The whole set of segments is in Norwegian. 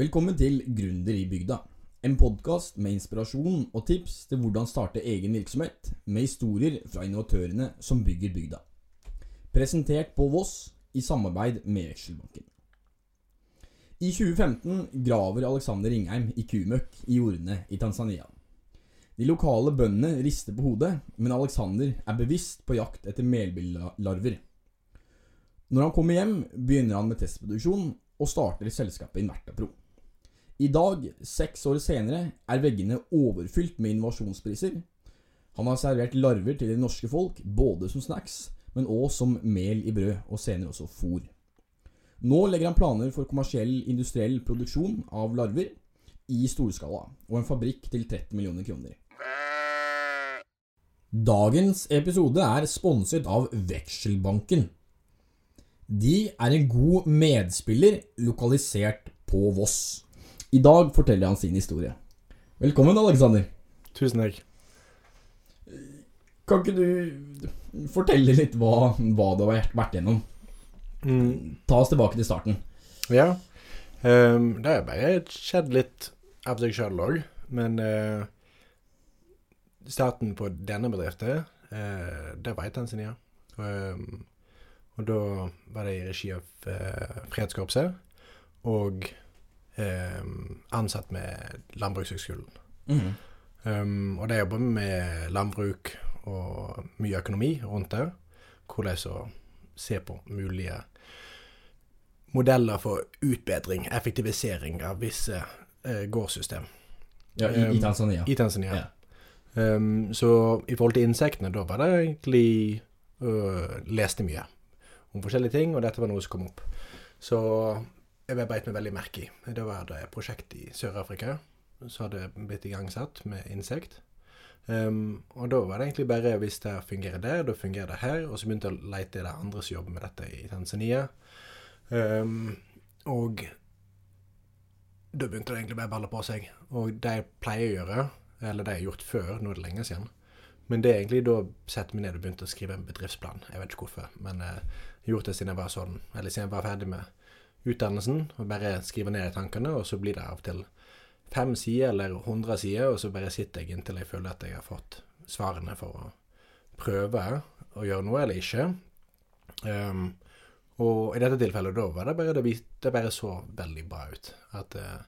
Velkommen til Gründer i bygda. En podkast med inspirasjon og tips til hvordan starte egen virksomhet, med historier fra innovatørene som bygger bygda. Presentert på Voss i samarbeid med Vekselbanken. I 2015 graver Alexander Ringheim i kumøkk i jordene i Tanzania. De lokale bøndene rister på hodet, men Alexander er bevisst på jakt etter melbillarver. Når han kommer hjem, begynner han med testproduksjon og starter selskapet Invertapro. I dag, seks år senere, er veggene overfylt med innovasjonspriser. Han har servert larver til det norske folk, både som snacks, men òg som mel i brød, og senere også fôr. Nå legger han planer for kommersiell industriell produksjon av larver i storskala, og en fabrikk til 30 millioner kroner. Dagens episode er sponset av Vekselbanken. De er en god medspiller lokalisert på Voss. I dag forteller han sin historie. Velkommen, Alexander. Tusen takk. Kan ikke du fortelle litt hva, hva du har vært gjennom? Mm, Ta oss tilbake til starten. ja. Um, det har bare skjedd litt av seg sjøl òg. Men uh, starten på denne bedriften, uh, det var i Tanzania. Um, og da var det i regi av uh, Fredskorpset. Og ehm, ansatt med Landbrukshøgskolen. Mm. Um, og det jobber med landbruk og mye økonomi rundt det. Hvordan å se på mulige modeller for utbedring, effektivisering av visse eh, gårdssystem Ja, i, i Um, Tanzania. i Tanzania. Ja. Um, så i forhold til insektene, da var det egentlig uh, Leste mye om forskjellige ting, og dette var noe som kom opp. Så jeg beit meg veldig merke i. Det var et prosjekt i Sør-Afrika som hadde blitt igangsatt med insekt. Um, og da var det egentlig bare hvis det fungerer der, da fungerer det her. Og så begynte jeg å lete etter andre som jobber med dette i Tanzania. Um, og da begynte det egentlig bare å balle på seg. Og det jeg pleier å gjøre, eller det jeg har gjort før, nå er det lenge siden Men det er egentlig da setter meg ned og begynte å skrive en bedriftsplan. Jeg vet ikke hvorfor, men jeg har gjort det siden jeg var sånn, eller siden jeg var ferdig med utdannelsen. Og bare skrive ned i tankene, og så blir det av og til fem sider eller 100 sider, og så bare sitter jeg inntil jeg føler at jeg har fått svarene for å prøve å gjøre noe eller ikke. Um, og i dette tilfellet da var det bare det, det bare så veldig bra ut. At uh,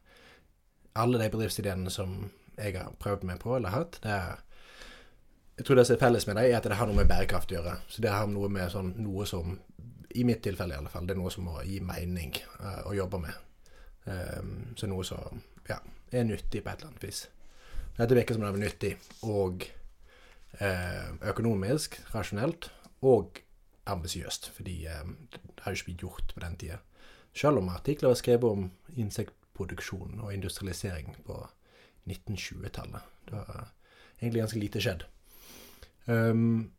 alle de bedriftsideene som jeg har prøvd meg på eller hatt, det er Jeg tror det som er felles med dem, er at det har noe med bærekraft å gjøre. Så det har noe med sånn noe som I mitt tilfelle i alle fall, det er noe som må gi mening uh, å jobbe med. Um, så noe som ja, er nyttig på et eller annet vis. Dette virker som det er nyttig og uh, økonomisk, rasjonelt, og ambisiøst. Fordi eh, det har jo ikke blitt gjort på den tida. Selv om artikler var skrevet om insektproduksjon og industrialisering på 1920-tallet. Det var egentlig ganske lite skjedd. Um,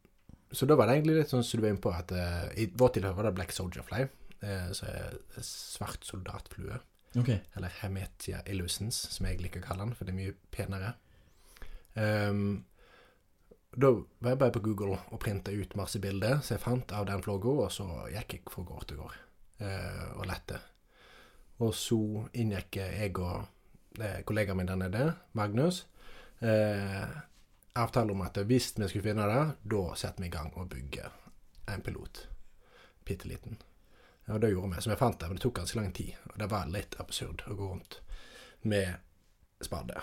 så da var det egentlig litt sånn som du var inne på, at uh, i vårt tilhører var det black soldier fly. Uh, så er svart soldatflue. Ok. Eller Hemetia illusens, som jeg liker å kalle den, for det er mye penere. Um, da var jeg bare på Google og printa ut masse bilder som jeg fant av den flagga, og så gikk jeg fra gård til gård uh, og lette. Og så inngikk jeg og kollegaen min der nede, Magnus, eh, avtale om at hvis vi skulle finne det, da setter vi i gang og bygger en pilot. Bitte liten. Ja, det gjorde vi. Så vi fant det, men det tok ganske lang tid. Og det var litt absurd å gå rundt med spade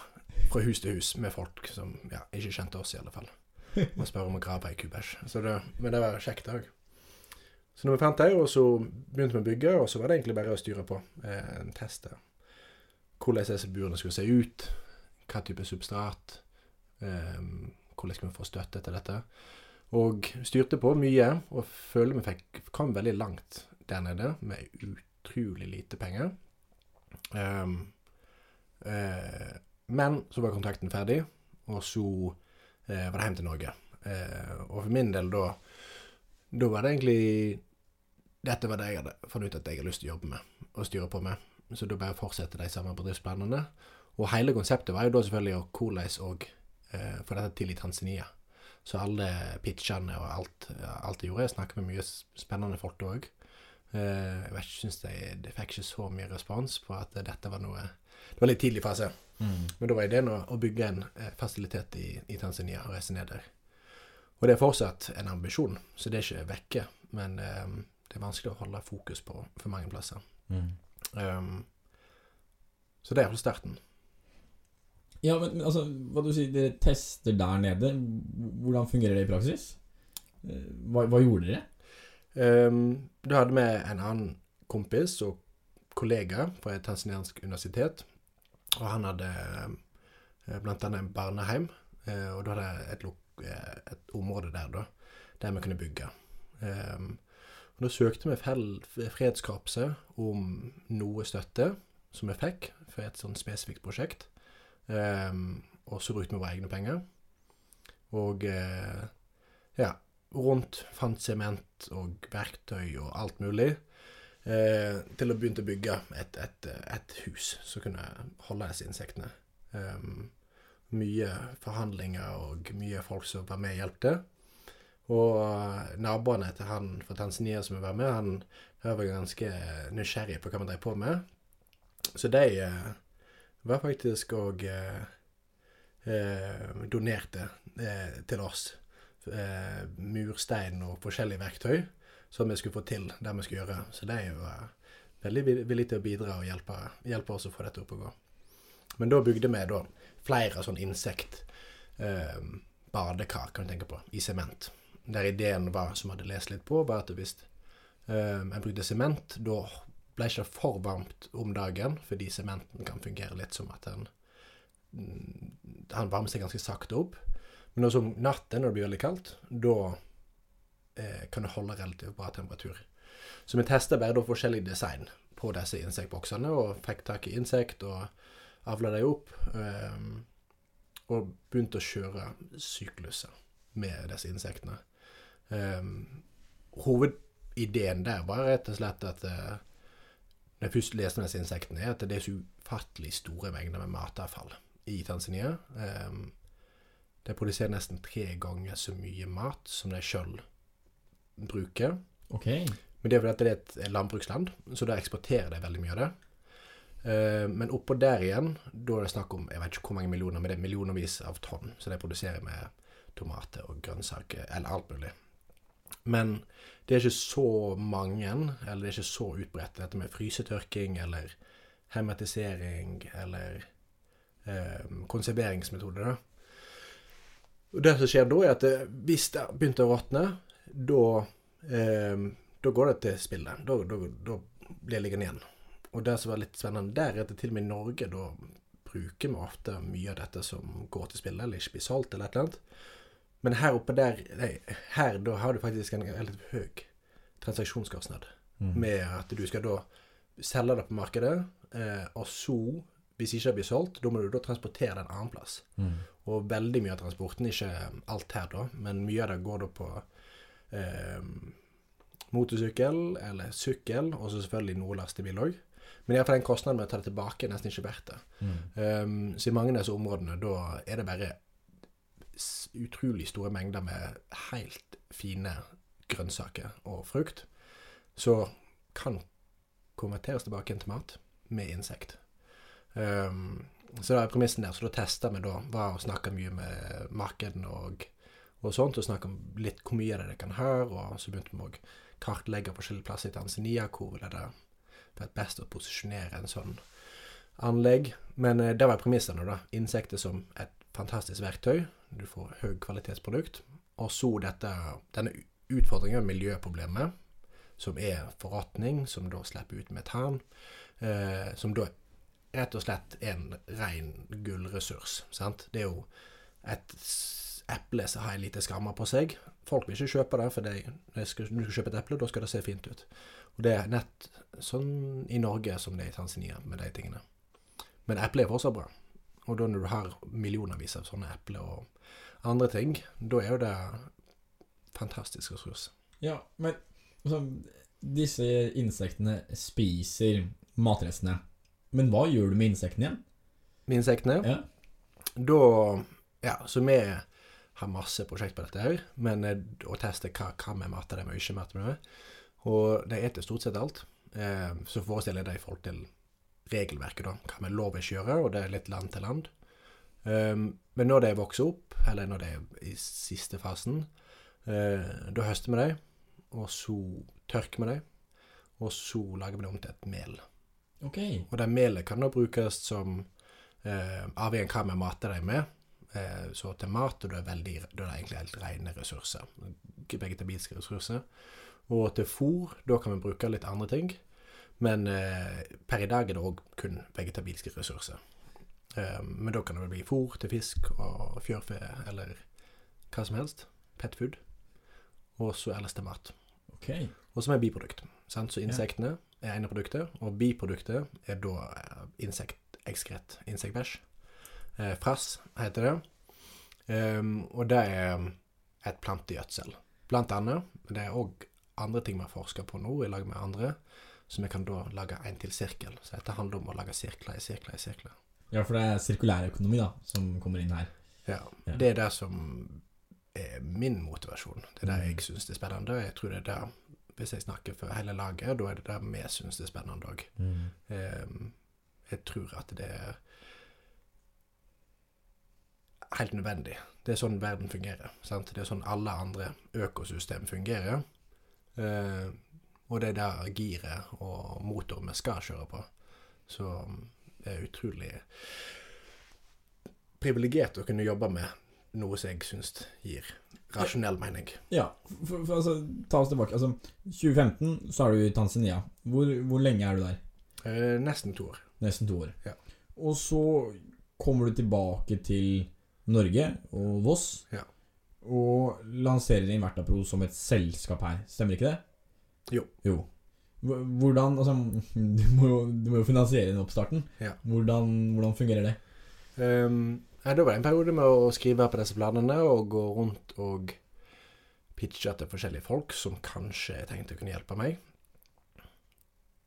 fra hus til hus med folk som ja, ikke kjente oss, i alle fall. Og spørre om å grave ei kubæsj. Men det var kjekt òg. Så når vi fant det, og så begynte vi å bygge, og så var det egentlig bare å styre på. Eh, teste hvordan disse burene skulle se ut, hva type substrat, hvordan skulle vi få støtte til dette. Og styrte på mye, og føler vi fikk, kom veldig langt der nede med utrolig lite penger. Um, uh, men så var kontrakten ferdig, og så uh, var det hjem til Norge. Uh, og for min del da Da var det egentlig Dette var det jeg hadde funnet ut at jeg har lyst til å jobbe med og styre på med. Så da bare fortsette de samme bedriftsplanene. Og hele konseptet var jo da selvfølgelig å hvordan og eh, få dette til i Tanzania. Så alle pitchene og alt, alt jeg gjorde Jeg snakket med mye spennende folk da òg. Eh, jeg vet ikke, syns jeg, det fikk ikke så mye respons på at dette var noe Det var litt tidlig fase. Mm. Men da var ideen å, å bygge en eh, fasilitet i, i Tanzania og reise ned der. Og det er fortsatt en ambisjon, så det er ikke vekke. Men um, det er vanskelig å holde fokus på for mange plasser. Mm. Um, så det er iallfall starten. Ja, men, men altså, hva du sier, dere tester der nede. Hvordan fungerer det i praksis? Eh, Hva, hva gjorde dere? Um, du hadde med en annen kompis og kollega fra et tanzaniansk universitet. Og han hadde eh, blant annet en barneheim. eh, og da hadde et, et område der, da, der vi kunne bygge. Um, og da søkte vi Fredskorpset om noe støtte, som vi fikk for et sånn spesifikt prosjekt. Um, og så brukte vi våre egne penger. Og eh, ja, rundt fant sement og verktøy og alt mulig. Eh, til å begynne å bygge et, et, et hus som kunne holde disse insektene. Um, mye forhandlinger og mye folk som var med og hjelpte. Og eh, naboene til han fra Tanzania som var med, han, var ganske nysgjerrig på hva man drev på med. Så de var faktisk òg eh, eh, donerte eh, til oss eh, murstein og forskjellige verktøy som vi skulle få til det vi skulle gjøre. Så de var veldig villige til å bidra og hjelpe, hjelpe oss å få dette opp å gå. Men da bygde vi da flere sånn insekt eh, badekar, kan du tenke på, i sement. Der ideen var, som jeg hadde lest litt på, var at hvis eh, en brukte sement, da ble ikke for varmt om dagen, fordi sementen kan fungere litt som at den mm, Han varmer seg ganske sakte opp. Men også om natten, når det blir veldig kaldt, da eh, kan det holde relativt bra temperatur. Så vi testa bare da forskjellig design på disse insektboksene, og fikk tak i insekt og avla dem opp. Eh, og begynte å kjøre sykluser med disse insektene. Eh, hovedideen der var rett og slett at eh, når jeg først leste om disse insektene, er at det er så ufattelig store mengder med matavfall i Tanzania. Eh, de produserer nesten tre ganger så mye mat som de sjøl bruker. Okay. Men det er fordi at det er et landbruksland, så da eksporterer de veldig mye av det. Eh, men oppå der igjen, da er det snakk om jeg vet ikke hvor mange millioner, men det er millionervis av tonn som de produserer med tomater og grønnsaker, eller alt mulig. Men det er ikke så mange, eller det er ikke så utbredt, dette med frysetørking eller hermetisering eller eh, konserveringsmetode. da. Og det som skjer da, er at det, hvis det begynte å råtne, da, eh, da går det til spillet. Da, da, da blir det liggende igjen. Og det som var litt spennende der, er at til og med i Norge, da bruker vi ofte mye av dette som går til spillet, eller ikke blir solgt, eller et eller annet. Men her oppe der, nei, her da har du faktisk en relativt høy transaksjonskostnad. Mm. Med at du skal da selge det på markedet, eh, og så, hvis ikke det blir solgt, da må du da transportere det en annen plass. Mm. Og veldig mye av transporten, ikke alt her da, men mye av det går da på eh, motorsykkel eller sykkel, og så selvfølgelig noe lastebil òg. Men iallfall den kostnaden med å ta det tilbake er nesten ikke verdt det. Mm. Um, så i mange av disse områdene, da er det bare utrolig store mengder med helt fine grønnsaker og frukt, så kan konverteres tilbake til mat med insekt. Um, så det er premissen der. Så da testa vi da, var å snakke mye med markedene og, og sånt, og snakke om litt hvor mye av det de kan ha, og så begynte vi å kartlegge forskjellige plasser i Tanzania, hvor er det vært best å posisjonere en sånn anlegg. Men eh, det var premissene, da. Insekter som et fantastisk verktøy. Du får høy kvalitetsprodukt. Og så dette, denne utfordringen, miljøproblemet, som er forråtning, som da slipper ut metan. Eh, som da rett og slett er en ren gullressurs. Sant? Det er jo et eple som har en lite skammer på seg. Folk vil ikke kjøpe det, for det, når du skal kjøpe et eple, da skal det se fint ut. Og det er nett sånn i Norge som det er i Tanzania med de tingene. Men eple er fortsatt bra. Og da når du har millionervis av sånne epler og andre ting, da er jo det fantastisk ressurs. Ja, men altså, disse insektene spiser matrestene. Men hva gjør du med insektene igjen? Med insektene, Ja. da Ja, så vi har masse prosjekt på dette her, men eh, å teste hva kan vi mater dem og ikke mater dem med. Og de eter stort sett alt. Eh, så forestiller jeg det i forhold til regelverket, da. Hva vi lov ikke gjøre, og det er litt land til land. Um, men når de vokser opp, eller når de er i siste fasen, uh, da høster vi dem, og så tørker vi dem, og så lager vi dem om til et mel. Okay. Og det melet kan da brukes som eh, avhengig av hva vi mater dem med. Eh, så til mat, og da er, veldig, da er det egentlig helt rene ressurser. Vegetabilske ressurser. Og til fôr, da kan vi bruke litt andre ting. Men eh, per i dag er det òg kun vegetabilske ressurser. Eh, men da kan det bli fôr til fisk og fjørfe eller hva som helst. Pet food. Og så ellers til mat. Ok. Og som er biprodukt. Sant? Så insektene er ene produktet, og biproduktet er da eh, insektekskret. Insektbæsj. Eh, frass heter det. Um, og det er et plantegjødsel. Blant annet. Men det er òg andre ting vi har forska på nå, i lag med andre. Så vi kan da lage en til sirkel. Så dette handler om å lage sirkler i sirkler i sirkler. Ja, for det er sirkulærøkonomi da, som kommer inn her. Ja, Ja. Det er det som er min motivasjon. Det er det jeg syns er spennende. og Jeg tror det er det, Hvis jeg snakker for hele laget, da er det det vi syns er spennende òg. Mm. jeg tror at det er helt nødvendig. Det er sånn verden fungerer. Sant? Det er sånn alle andre økosystem fungerer. Og det er der giret og motoren vi skal kjøre på. Så det er utrolig privilegert å kunne jobbe med noe som jeg syns gir rasjonell mening. Ja, for, for altså, ta oss tilbake. Altså, 2015 så er du i Tanzania. Hvor, hvor lenge er du der? Eh, nesten to år. Nesten to år. Ja. Og så kommer du tilbake til Norge og Voss. Ja. Og lanserer Invertapro som et selskap her. Stemmer ikke det? Jo. Jo. Hvordan Altså, du må jo, du må jo finansiere den oppstarten. Ja. Hvordan, hvordan fungerer det? Um, ja, da var det en periode med å skrive på disse planene og gå rundt og pitche til forskjellige folk som kanskje tenkte å kunne hjelpe meg.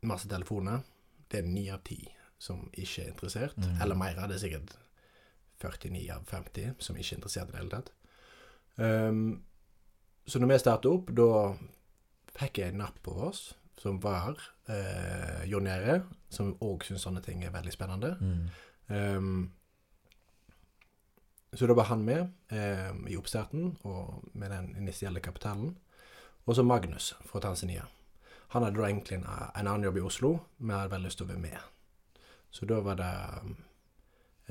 Masse telefoner. Det er ni av ti som ikke er interessert. Mm. Eller mer. Det er sikkert 49 av 50 som ikke er interessert i det hele tatt. Um, så når vi startet opp, da fikk jeg napp på oss, som var eh, Jon Gjerde, som òg syns sånne ting er veldig spennende. Um, så da var han med eh, i oppstarten og med den initielle kapitalen. Og så Magnus fra Tanzania. Han hadde da egentlig en, en annen jobb i Oslo, men hadde veldig lyst til å være med. Så da var det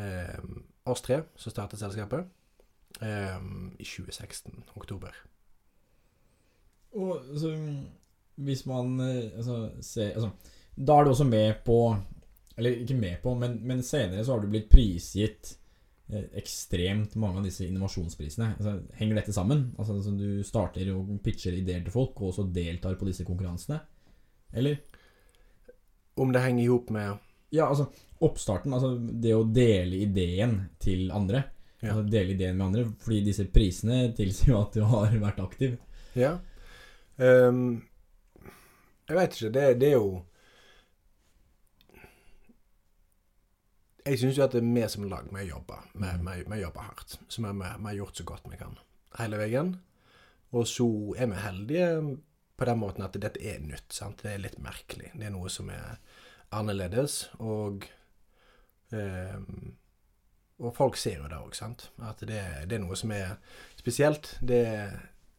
eh, oss tre som startet selskapet eh, i 2016, oktober. Og altså, hvis man eh, altså, ser altså, Da er du også med på Eller ikke med på, men, men senere så har du blitt prisgitt eh, ekstremt mange av disse innovasjonsprisene. Altså, henger dette sammen? Altså, altså, du starter og pitcher ideer til folk, og også deltar på disse konkurransene? Eller? Om det henger i hop med Ja, altså oppstarten. Altså det å dele ideen til andre. Ja. Altså dele ideen med andre. Fordi disse prisene tilsier jo at du har vært aktiv. Ja. Ehm, jeg veit ikke. Det, det er jo Jeg syns jo at det er vi som lag vi jobber. Vi, Mm. vi, vi jobber hardt. Så vi, vi har gjort så godt vi kan hele veien. Og så er vi heldige på den måten at dette er nytt. sant? Det er litt merkelig. Det er noe som er annerledes. Og um, og folk ser jo det òg, sant. At det, det er noe som er spesielt. Det er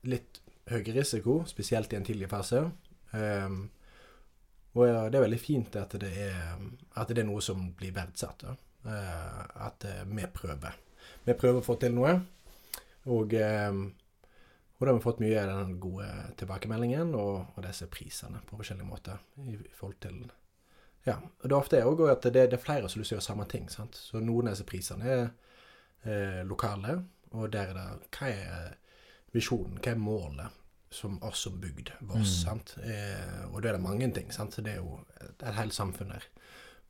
litt høy risiko, spesielt i en tidlig fase. Um, og det er veldig fint at det er, at det er noe som blir verdsatt. Da. Uh, at eh, vi prøver. Vi prøver å få til noe. Og, og da har vi fått mye av den gode tilbakemeldingen og, og disse prisene på forskjellige måter. I, i forhold til Ja. Og det er ofte òg at det, det er flere som vil gjøre samme ting. sant? Så noen av disse prisene er eh, lokale, og der er det Hva er visjonen? Hva er målet? som oss som bygd, Voss. Mm. sant? Eh, og da er det mange ting. sant? Det er jo et, et helt samfunn her.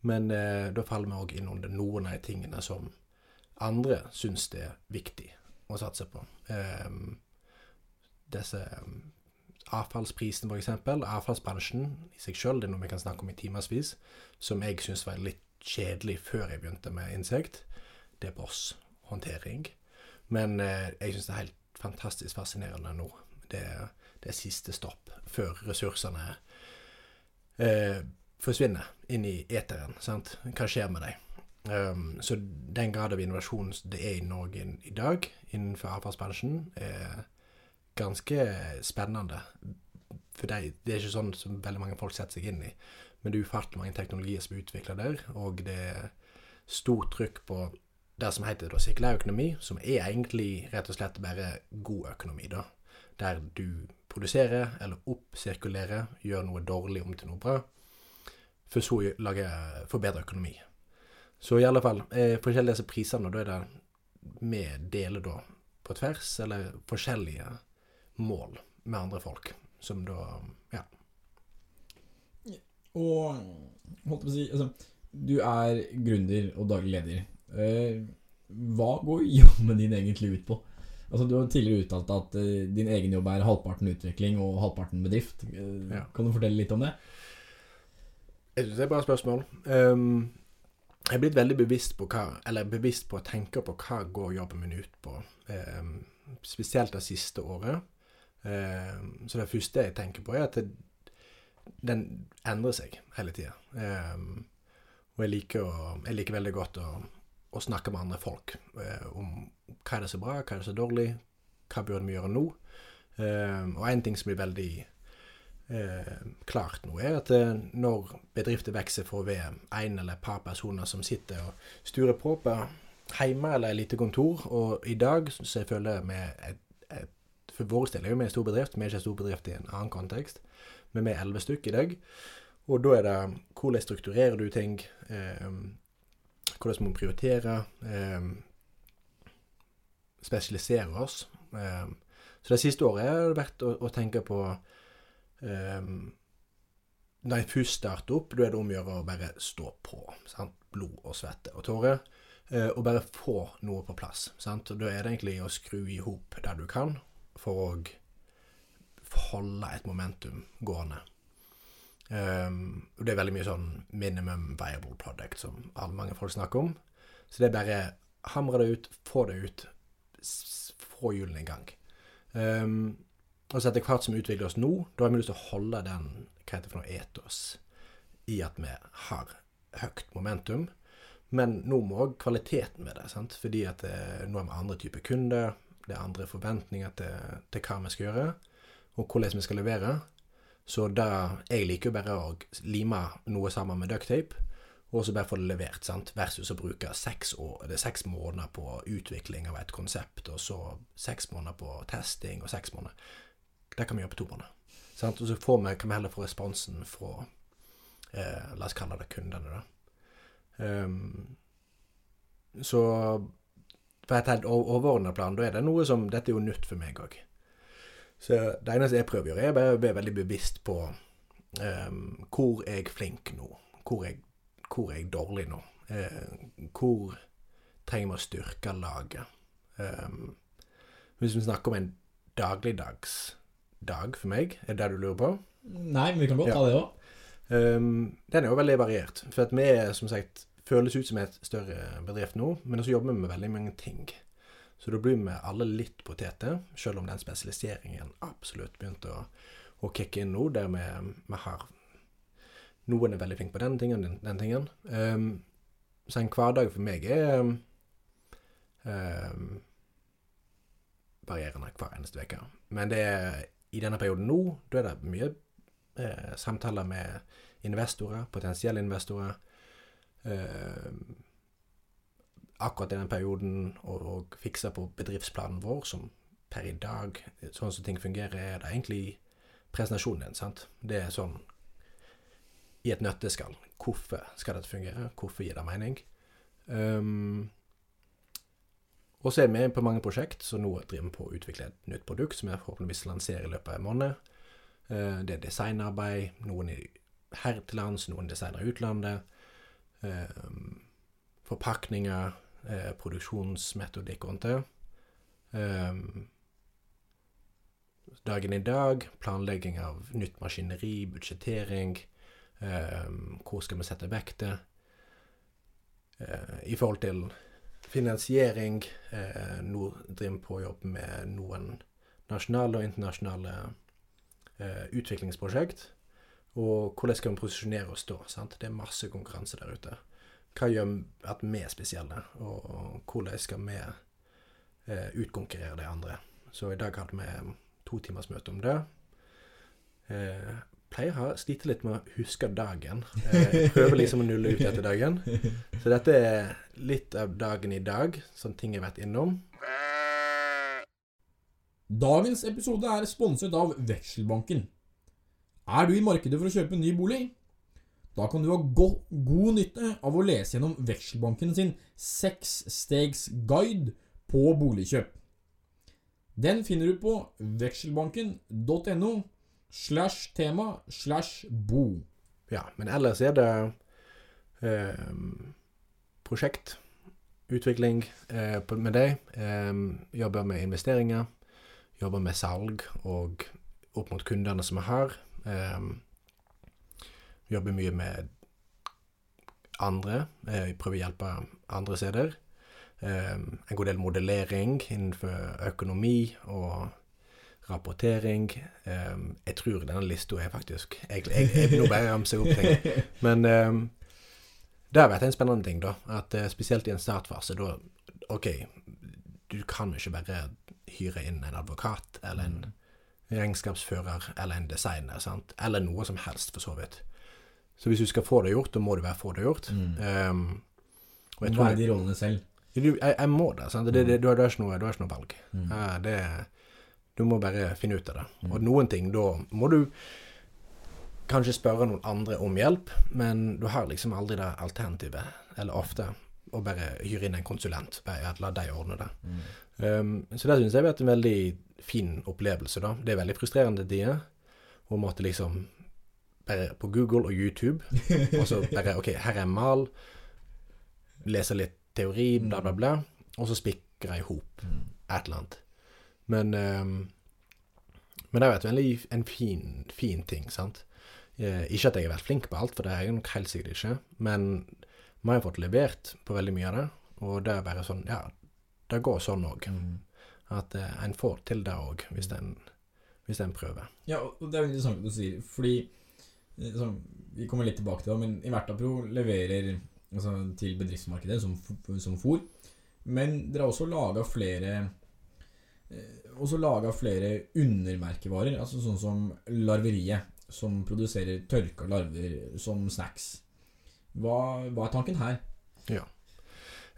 Men eh, da faller vi òg inn under noen av de tingene som andre syns det er viktig å satse på. Eh, disse eh, avfallsprisene, for eksempel. Avfallsbransjen i seg sjøl, det er noe vi kan snakke om i timevis, som jeg syns var litt kjedelig før jeg begynte med insekt. Det er Boss-håndtering. Men eh, jeg syns det er helt fantastisk fascinerende nå. Det, det siste stopp før ressursene eh, forsvinner inn i eteren. Sant? Hva skjer med dem? Um, så den grad av innovasjon det er i Norge i dag innenfor avfallsbransjen, er ganske spennende. For det, det, er ikke sånn som veldig mange folk setter seg inn i. Men det er ufattelig mange teknologier som er utvikla der, og det er stort trykk på det som heter da sirkulær økonomi, som er egentlig rett og slett bare god økonomi, da. Der du produserer eller oppsirkulerer, gjør noe dårlig om til noe bra, for så å lage forbedre økonomi. Så i alle fall, eh, forskjellige disse prisene, da er det vi deler da på tvers, eller forskjellige mål med andre folk, som da Ja. Og holdt på å si altså, Du er gründer og daglig leder. Eh, hva går jobben din egentlig ut på? Altså, du har tidligere uttalt at eh, din egen jobb er halvparten utvikling og halvparten bedrift. Eh, Ja. Kan du fortelle litt om det? Jeg synes det er et bra spørsmål. Um, jeg er blitt veldig bevisst på hva, eller bevisst på å tenke på hva går jobben min ut på. Um, spesielt det siste året. Um, så det første jeg tenker på, er at det, den endrer seg hele tida. Og jeg liker, å, jeg liker veldig godt å, å snakke med andre folk eh, om hva er det som er bra, hva er det som er dårlig, hva burde vi gjøre nå. Um, og en ting som blir veldig eh, klart nå, er at eh, når bedrifter vokser fra være én eller et par personer som sitter og sturer på på hjemme eller et lite kontor, og i dag så med et, et, For vår del er vi en stor bedrift, vi er ikke en stor bedrift i en annen kontekst, men vi er elleve stykk i dag. Og da er det hvordan strukturerer du ting, eh, hvordan vi prioritere, eh, spesialisere oss. Eh, så det siste året har det vært å, å tenke på um, Når jeg først starter opp, da er det om å gjøre å bare stå på. Sant? Blod og svette og tårer. Uh, og bare få noe på plass. Sant? Og da er det egentlig å skru i hop det du kan, for å holde et momentum gående. Um, og det er veldig mye sånn minimum viable product som alle mange folk snakker om. Så det er bare hamre det ut, få det ut, få hjulene i gang. Um, og så etter hvert som vi utvikler oss nå, da har vi lyst til å holde den hva heter for noe etos i at vi har høyt momentum. Men nå må òg kvaliteten med det. sant? Fordi at det, nå er vi andre typer kunder, det er andre forventninger til, til hva vi skal gjøre, og hvordan vi skal levere. Så da, jeg liker jo bare å lime noe sammen med ducktape, og så bare få det levert, sant? versus å bruke seks, år, seks måneder på utvikling av et konsept, og så seks måneder på testing, og seks måneder Det kan vi gjøre på to måneder. Sant? Og så får vi, kan vi heller få responsen fra eh, La oss kalle det kundene, da. Um, så på et helt overordnet plan, da er det noe som Dette er jo nytt for meg òg. Så det eneste jeg prøver å gjøre, er bare å være veldig bevisst på um, hvor er jeg flink nå? Hvor er jeg, hvor er jeg dårlig nå? Uh, hvor trenger vi å styrke laget? Um, hvis vi snakker om en dagligdags dag for meg, er det det du lurer på? Nei, men vi kan godt ta det òg. Um, den er jo veldig variert. For at vi som sagt, føles ut som et større bedrift nå, men så jobber vi med veldig mange ting. Så da blir vi alle litt poteter, selv om den spesialiseringen absolutt begynte å, å kicke inn nå, der vi, vi har Noen er veldig flinke på den tingen, den, den tingen. Um, så en hverdag for meg er um, varierende hver eneste uke. Men det er, i denne perioden nå, da er det mye eh, samtaler med investorer, potensielle investorer. Eh, akkurat i den perioden og, og fikse på bedriftsplanen vår, som per i dag, sånn som ting fungerer, er det egentlig presentasjonen din. sant? Det er sånn i et nøtteskall. Hvorfor skal dette fungere? Hvorfor gir det mening? Um, og så er vi på mange prosjekt, så nå driver vi på å utvikle et nytt produkt som vi forhåpentligvis lanserer i løpet av en måned. Eh, Det er designarbeid. Noen er her til lands, noen designer i utlandet. Eh, Forpakninger, eh, produksjonsmetodikk rundt det. Eh, Dagen i dag, planlegging av nytt maskineri, budsjettering. um, Hvor skal vi sette vekter? Uh, I forhold til finansiering. uh, nå driver vi på å jobbe med noen nasjonale og internasjonale uh, utviklingsprosjekt. Og hvordan skal vi posisjonere oss da? sant? Det er masse konkurranse der ute. Hva gjør at vi er spesielle, og hvordan skal vi eh, utkonkurrere de andre? Så i dag hadde vi to timers møte om det. Eh, pleier å slite litt med å huske dagen. Eh, prøver liksom å nulle ut etter dagen. Så dette er litt av dagen i dag, sånn ting jeg har vært innom. Dagens episode er sponset av Vekselbanken. Er du i markedet for å kjøpe en ny bolig? Da kan du ha go god nytte av å lese gjennom Vekselbanken sin seksstegsguide på boligkjøp. Den finner du på vekselbanken.no slash tema slash bo. Ja, men ellers er det eh, prosjekt, utvikling eh, med deg. Eh, jobber med investeringer, jobber med salg og opp mot kundene som er her. Eh, jobber mye med andre, Jeg prøver å hjelpe andre steder. Eh, en god del modellering innenfor økonomi og rapportering. Eh, jeg tror denne lista er faktisk Jeg, Jeg, jeg nå bare ramser opp ting. Men eh, det har vært en spennende ting, da. At eh, spesielt i en startfase, da OK, du kan ikke bare hyre inn en advokat eller en regnskapsfører eller en designer, sant? Eller noe som helst, for så vidt. Så hvis du skal få det gjort, da må du være få det gjort. Um, og jeg tror Være de rollene selv. du, jeg, jeg må det. Sant? det, det du, har, du, har ikke noe, du har ikke noe valg. Mm. Uh, det, du må bare finne ut av det. Og noen ting, da må du kanskje spørre noen andre om hjelp, men du har liksom aldri det alternativet, eller ofte, å bare hyre inn en konsulent. Bare la deg ordne det. Um, så det syns jeg har vært en veldig fin opplevelse, da. Det er veldig frustrerende tider. Å måtte liksom bare på Google og YouTube, og så bare OK, her er mal. Lese litt teori, bla, bla, bla. Og så spikre i hop et eller annet. Men um, Men det har vært veldig en fin, fin ting, sant. Eh, ikke at jeg har vært flink på alt, for det er jeg nok helt sikkert ikke. Men vi har fått levert på veldig mye av det. Og det er bare sånn Ja, det går sånn òg. At eh, en får til det òg, hvis en prøver. Ja, og det er jo interessant å du sier, fordi eh, sånn, Vi kommer litt tilbake til det, men Ivertapro leverer altså, til bedriftsmarkedet som, som fôr. Men dere har også laga flere eh, også laget flere undermerkevarer, altså sånn som Larveriet, som produserer tørka larver som snacks. Hva, hva er tanken her?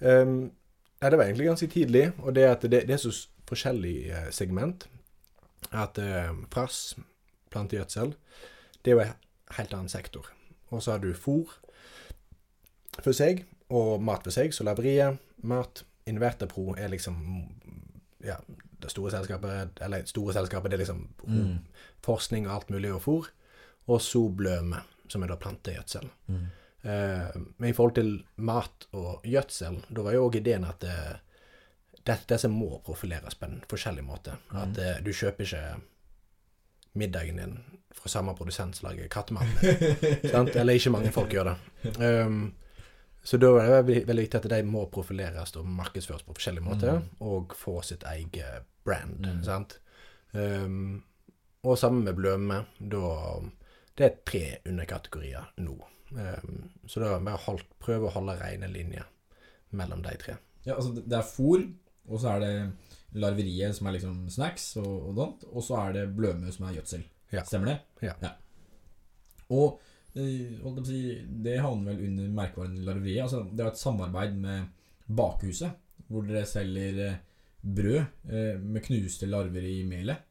Um, ja, det var egentlig ganske tidlig, og det at det, det er så forskjellig eh, segment. At um, frass, plantegjødsel, det er jo helt annen sektor. Og så har du fôr for seg, og mat for seg, så laveriet, mat, Invertapro er liksom ja, det store selskapet, eller store selskapet, det er liksom Mm. forskning og alt mulig og fôr. Og så bløme, som er da plantegjødsel. Mm. Eh, men i forhold til mat og gjødsel, da var jo òg ideen at dette det, disse må profileres på en forskjellig måte. At mm. du kjøper ikke middagen din fra samme produsent som lager Kattemann. Eller ikke mange folk gjør det. Um, så da er det veldig, viktig at de må profileres og markedsføres på forskjellige måter, og få sitt eget brand. Mm. sant? Um, og sammen med bløme, da Det er tre underkategorier nå. Um, så da må vi prøve å holde rene linjer mellom de tre. Ja, altså det det er fôr, og så er det larveriet som er liksom snacks og, og sånt, og så er det bløme som er gjødsel. Ja. Stemmer det? Ja. Og eh, si, det havner vel under merkevaren larveriet. Altså, det er et samarbeid med Bakhuset, hvor dere selger eh, brød eh, med knuste larver i melet.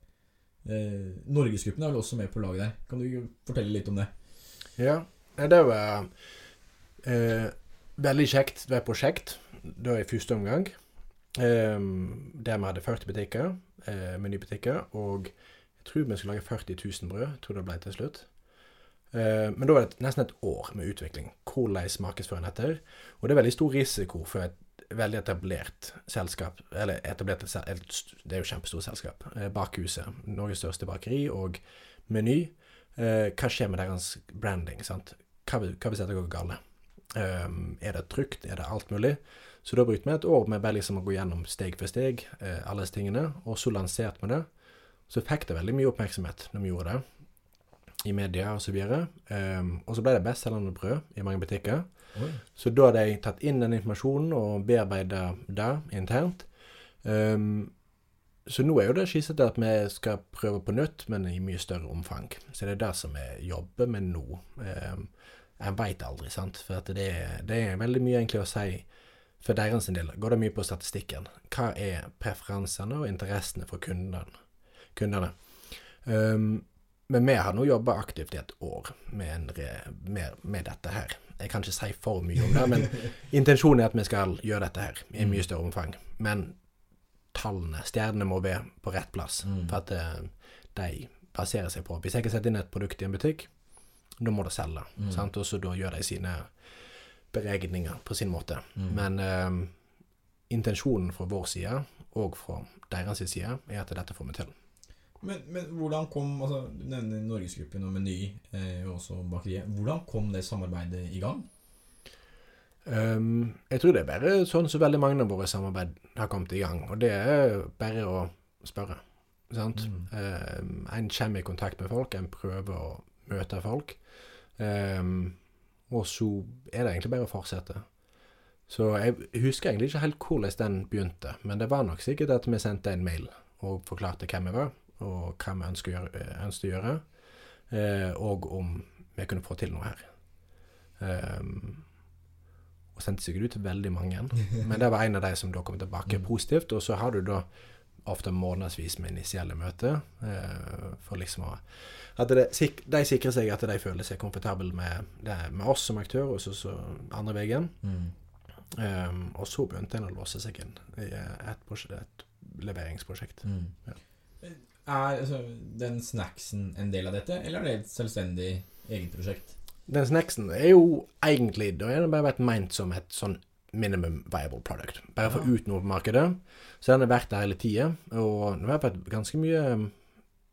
Eh, Norgesgruppen er vel også med på laget der. Kan du fortelle litt om det? Ja, det var eh, veldig kjekt. Det var prosjekt da i første omgang. Eh, der vi hadde 40 butikker, eh, menybutikker, og jeg tror vi skulle lage 40 000 brød. Jeg tror det ble til slutt. Eh, men da var det nesten et år med utvikling. Hvordan en dette. Og det er veldig stor risiko for et veldig etablert selskap. Eller etablert Det er jo kjempestort selskap. Eh, Bakhuset, Norges største bakeri, og Meny. Eh, hva skjer med deres branding? sant? Hva, hvis dette går galt? Er det trygt? Er det alt mulig? Så da brukte vi et år med bare liksom å gå gjennom steg for steg alle disse tingene, og så lanserte vi det. Så fikk det veldig mye oppmerksomhet når vi gjorde det. i media osv. Um, og så ble det bestselgende brød i mange butikker. Oi. Så da hadde jeg tatt inn den informasjonen og bearbeida det internt. Um, så nå er jo det skissete at vi skal prøve på nytt, men i mye større omfang. Så det er det som vi jobber med nå. Um, jeg veit aldri, sant. For det, det er veldig mye egentlig å si for deres del. Går det mye på statistikken. Hva er preferansene og interessene for kundene? Kundene? Um, men vi har nå jobba aktivt i et år med, re, med, med, dette her. Jeg kan ikke si for mye om det, men intensjonen er at vi skal gjøre dette her i mye større omfang. Men tallene, stjernene, må være på rett plass. Mm. For at uh, de baserer seg på Hvis jeg kan sette inn et produkt i en butikk, da må det selge. Mm. Og så da gjør de sine beregninger på sin måte. Mm. Men uh, intensjonen fra vår side, og fra deres side, er at dette får vi til. Men, men, hvordan kom altså, Du nevner Norgesgruppen og Meny, eh, og også bakeriet. Hvordan kom det samarbeidet i gang? Um, jeg tror det er bare sånn som veldig mange av våre samarbeid har kommet i gang. Og det er bare å spørre. Sant? Mm. Um, en kommer i kontakt med folk, en prøver å møte folk. Um, og så er det egentlig bare å fortsette. Så jeg husker egentlig ikke helt hvordan den begynte, men det var nok sikkert at vi sendte en mail og forklarte hvem vi var og hva vi ønsker å gjøre, eh, ønsker å gjøre eh, og om vi kunne få til noe her. Um, og sendte sikkert ut til veldig mange, men det var en av de som da kom tilbake positivt. Og så har du da ofte månedsvis med initielle møter eh, for liksom å at det, De sikrer seg at de føler seg komfortable med, med oss som aktør, og så, så andre veien. Mm. Um, og så begynte en å låse seg inn i et, et leveringsprosjekt. Mm. Ja. Er altså, den snacksen en del av dette, eller er det et selvstendig eget prosjekt? Den snacksen er jo egentlig Da det bare vært meint som et sånn minimum viable product. Bare for ja. ut noe på markedet. Så den har vært der hele tida. Og det har vært ganske mye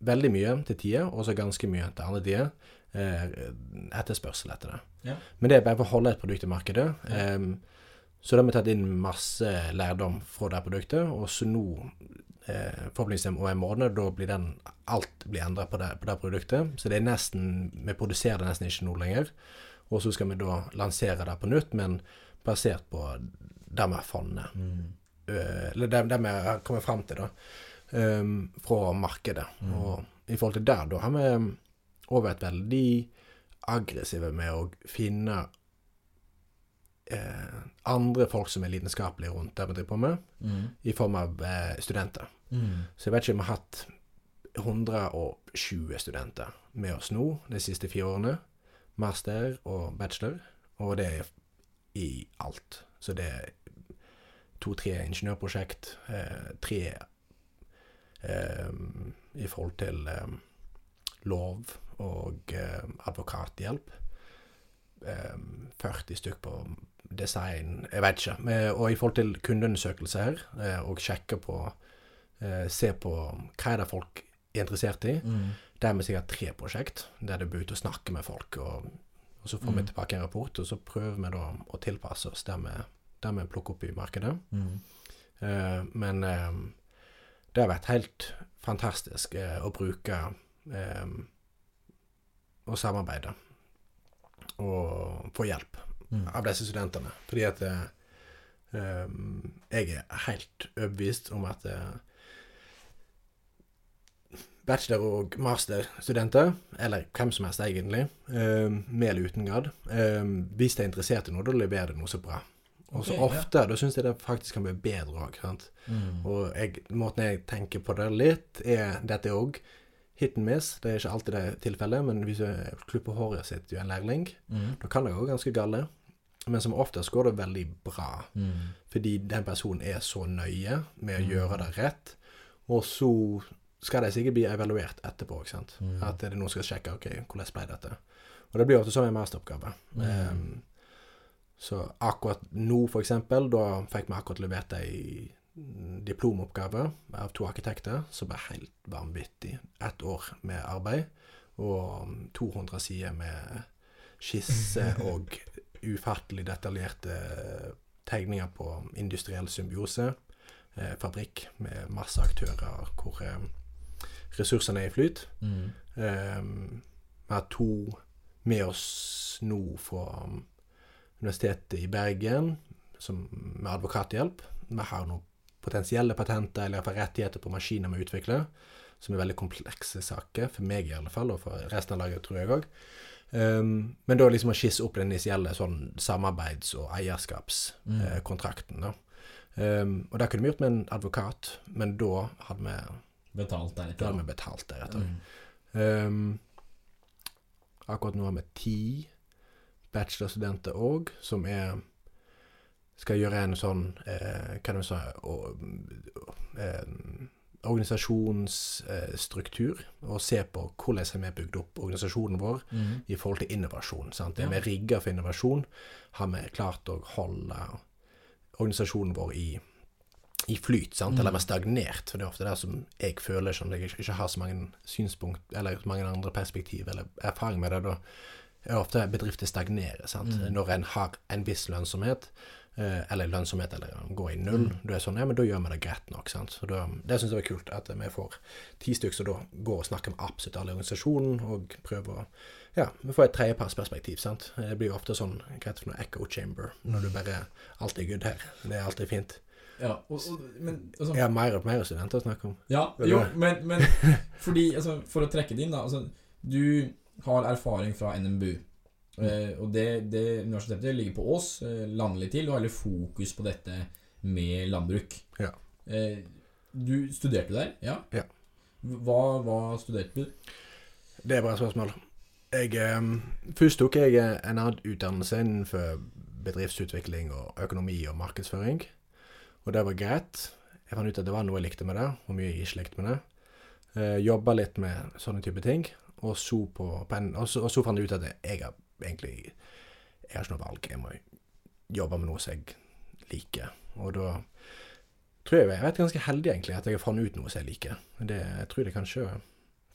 Veldig mye til tider, og så ganske mye til andre tider. Eh, etterspørsel etter det. Ja. Men det er bare for å holde et produkt i markedet. Ja. Um, så da har vi tatt inn masse lærdom fra det produktet, og så nå forhåpentligvis om en måned. Da blir den, alt blir endra på, på, det produktet. Så det er nesten Vi produserer det nesten ikke nå lenger. Og så skal vi da lansere det på nytt, men basert på det vi har funnet. Mm. Uh, eller det, det, vi har kommet fram til, da. Um, fra markedet. Mm. Og i forhold til det, da har vi òg vært veldig aggressive med å finne eh, andre folk som er lidenskapelige rundt det vi driver på med, mm. i form av eh, studenter. Mm. Så jeg vet ikke om vi har hatt 120 studenter med oss nå de siste fire årene. Master og bachelor. Og det er i alt. Så det er to-tre ingeniørprosjekt, eh, tre eh, i forhold til eh, lov og eh, advokathjelp. 40 stykk på design Jeg vet ikke. Og i forhold til kundeundersøkelser eh, og sjekke på eh, Se på hva er det folk er interessert i. Mm. Det er vi sikkert tre prosjekt, der det bør ut og snakke med folk. Og, og så får mm. vi tilbake en rapport, og så prøver vi da å tilpasse oss der vi, der vi plukker opp i markedet. Mm. Eh, men eh, det har vært helt fantastisk eh, å bruke og samarbeide og få hjelp. Av disse studentene. Fordi at um, jeg er helt overbevist om at uh, bachelor- og masterstudenter, eller hvem som helst egentlig, um, med eller uten grad, um, hvis de er interessert i noe, da leverer de noe så bra. Og så okay, ofte, ja. da syns jeg det faktisk kan bli bedre òg. Mm. Og jeg, måten jeg tenker på det litt, er dette òg hit and miss. Det er ikke alltid det tilfellet, men hvis du klipper håret sitt er en lærling, mm. da kan det gå ganske galt. Men som oftest går det veldig bra. Mm. Fordi den personen er så nøye med å mm. gjøre det rett. Og så skal de sikkert bli evaluert etterpå. ikke sant? Mm. At det noen skal sjekke ok, hvordan ble dette. Og det blir ofte som en masteroppgave. Um, så akkurat nå, for eksempel, da fikk vi akkurat levert ei diplomoppgave av to arkitekter som ble helt vanvittig. Ett år med arbeid og 200 sider med skisse og ufattelig detaljerte tegninger på industriell symbiose. Eh, fabrikk med masse aktører hvor eh, ressursene er i flyt. Mm. Um, Vi har to med oss nå fra um, Universitetet i Bergen som, med advokathjelp. Vi har noen potensielle patenter eller iallfall rettigheter på maskiner vi utvikler, som er veldig komplekse saker, for meg i alle fall, og for resten av laget, tror jeg òg. Um, men da liksom å skisse opp den initielle sånn samarbeids- og eierskapskontrakten. da. Um, og det kunne vi gjort med en advokat, men da hadde vi, Betalt da rett hadde vi betalt deretter. Mm. Um, akkurat nå har vi ti bachelorstudenter òg, som er skal gjøre en sånn eh, Hva er det vi sa eh, Organisasjonsstruktur. og se på hvordan vi har bygd opp organisasjonen vår Mm. i forhold til innovasjon. Sant? Er vi rigga for innovasjon? Har vi klart å holde organisasjonen vår i, i flyt, sant? eller er vi stagnert? For det er ofte det som jeg føler som jeg ikke har så mange synspunkt, eller mange andre perspektiv eller erfaring med det. Da er ofte bedrifter stagnerer. Sant? Mm. Når en har en viss lønnsomhet, eh, eller lønnsomhet, eller går i null, Mm. Du er sånn, ja, men da gjør vi det greit nok. Sant? Så da, det syns jeg var kult, at vi får ti stykker som da går og snakker med absolutt alle i organisasjonen, og prøver å ja, vi får et tredjepartsperspektiv. sant? Det blir jo ofte sånn hva heter det for noe, echo chamber, når du bare Alt er good her. Det er alltid fint. Ja, og, og, men altså, Jeg har mer og mer studenter å snakke om. Ja, jo, men, men fordi, altså, for å trekke det inn, da altså, Du har erfaring fra NMBU. Eh, og det, det universitetet ligger på Ås, eh, landlig til, og har heller fokus på dette med landbruk. Ja. Eh, du studerte der? Ja? Ja. Hva, hva studerte du? Det er et bra spørsmål. Jeg, eh, først tok jeg en annen utdannelse innenfor bedriftsutvikling og økonomi og markedsføring. Og det var greit. Jeg fant ut at det var noe jeg likte med det, og mye jeg ikke likte med det. Eh, Jobba litt med sånne type ting. Og så, på, på en, og, så, og så fant jeg ut at jeg har egentlig Jeg har ikke noe valg. Jeg må jobbe med noe som jeg liker. Og da tror jeg jeg har vært ganske heldig, egentlig, at jeg har funnet ut noe som jeg liker. Det jeg tror jeg kanskje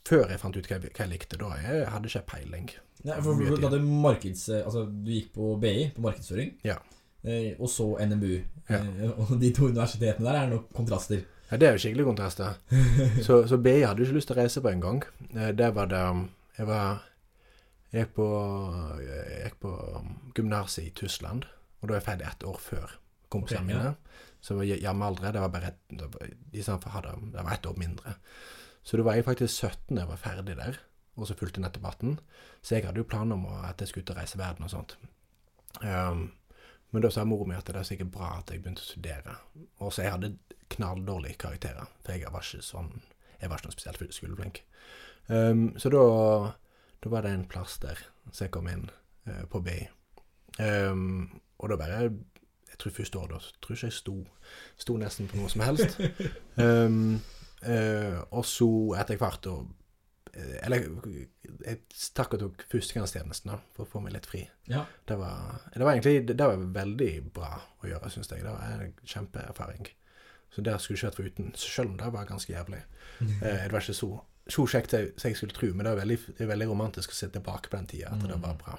Før jeg fant ut hva jeg, hva jeg likte, da jeg hadde ikke peiling. Nei, for, for, tid. du, markeds, altså, du gikk på BI, på markedsføring, Ja. eh, og så NMBU. Ja. Eh, og de to universitetene der er nok kontraster. Ja, Det er jo skikkelig kontraster. Så, så BI hadde jo ikke lyst til å reise på en gang. Eh, Der var det Jeg var Jeg gikk på, jeg gikk på gymnaset i Tyskland, og da er jeg ferdig ett år før kompisene Ok, ja. mine. Så jeg var jammeldre. Det var bare et, det var ett år mindre. Så da var jeg faktisk 17 da jeg var ferdig der, og så fulgte nettopp 18. Så jeg hadde jo planer om at jeg skulle ut og reise verden og sånt. Um, men da sa mora mi at det er sikkert bra at jeg begynte å studere. Og så jeg hadde knalldårlige karakterer, for jeg var ikke sånn Jeg var ikke noe spesielt skoleflink. Um, så da, da var det en plass der, så jeg kom inn eh, på BI. Um, og da bare Jeg tror første året da tror ikke jeg sto, sto nesten på noe som helst. Um, uh, og så etter hvert da eh, Eller jeg stakk og tok førstegangstjenesten da, for å få meg litt fri. Ja. Det var, det var egentlig det var veldig bra å gjøre, syns jeg. Det var en kjempeerfaring. Så der skulle ikke vært foruten, selv om det var ganske jævlig. Eh, det var ikke så, så kjekt som jeg- skulle tro, men det er veldig, det er veldig romantisk å se tilbake på den tida, at det Mm. var bra.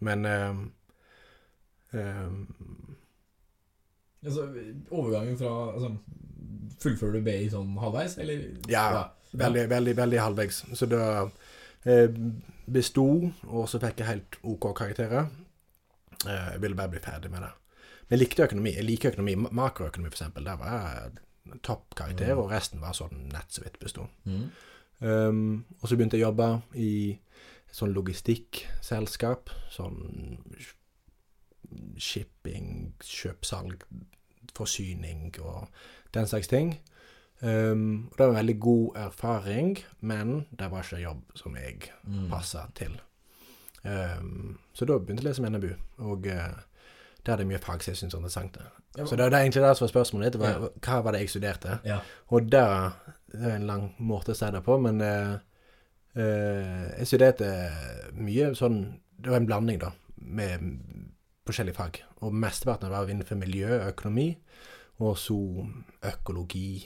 Men um, um, Altså, overgangen fra altså, Fullfører du BI sånn halvveis, eller? Ja, veldig, veldig, veldig halvveis. Så da eh, besto, og så fikk jeg helt OK karakterer. Eh, jeg ville bare bli ferdig med det. Men jeg likte økonomi. Jeg liker økonomi. Makroøkonomi, eksempel. Der var jeg toppkarakter, Mm. og resten var sånn nett så vidt besto. Mm. Um, og så begynte jeg å jobbe i et sånn logistikkselskap. Sånn shipping, kjøpsalg, forsyning og den slags ting. Um, og det var en veldig god erfaring, men det var ikke jobb som jeg Mm. passa til. Um, så da begynte jeg å lese med NBU, og uh, det er det mye fag som jeg syntes er interessant. Så det, det er egentlig det som var spørsmålet ditt. Hva, hva var det jeg studerte? Ja. Og der Det er en lang måte å si det på, men eh, eh, jeg er mye sånn Det var en blanding, da, med forskjellige fag. Og mesteparten var innenfor miljø og økonomi, og så økologi,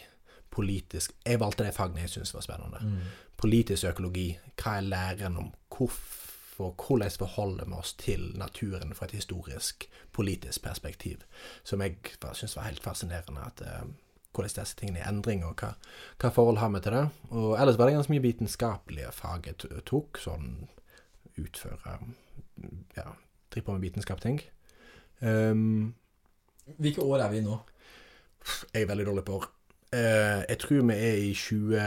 politisk Jeg valgte de fagene jeg syntes var spennende. Mm. Politisk økologi, hva er læren om hvorfor, hvordan forholder vi oss til naturen fra et historisk, politisk perspektiv, som jeg syns var helt fascinerende. at eh, hvordan disse tingene er i endring, og hva, hva forhold har vi til det. Og ellers var det ganske mye vitenskapelige fag jeg tok, sånn utføre Ja, drive på med vitenskap-ting. Um, Hvilke år er vi i nå? jeg er veldig dårlig på år. Uh, jeg tror vi er i 20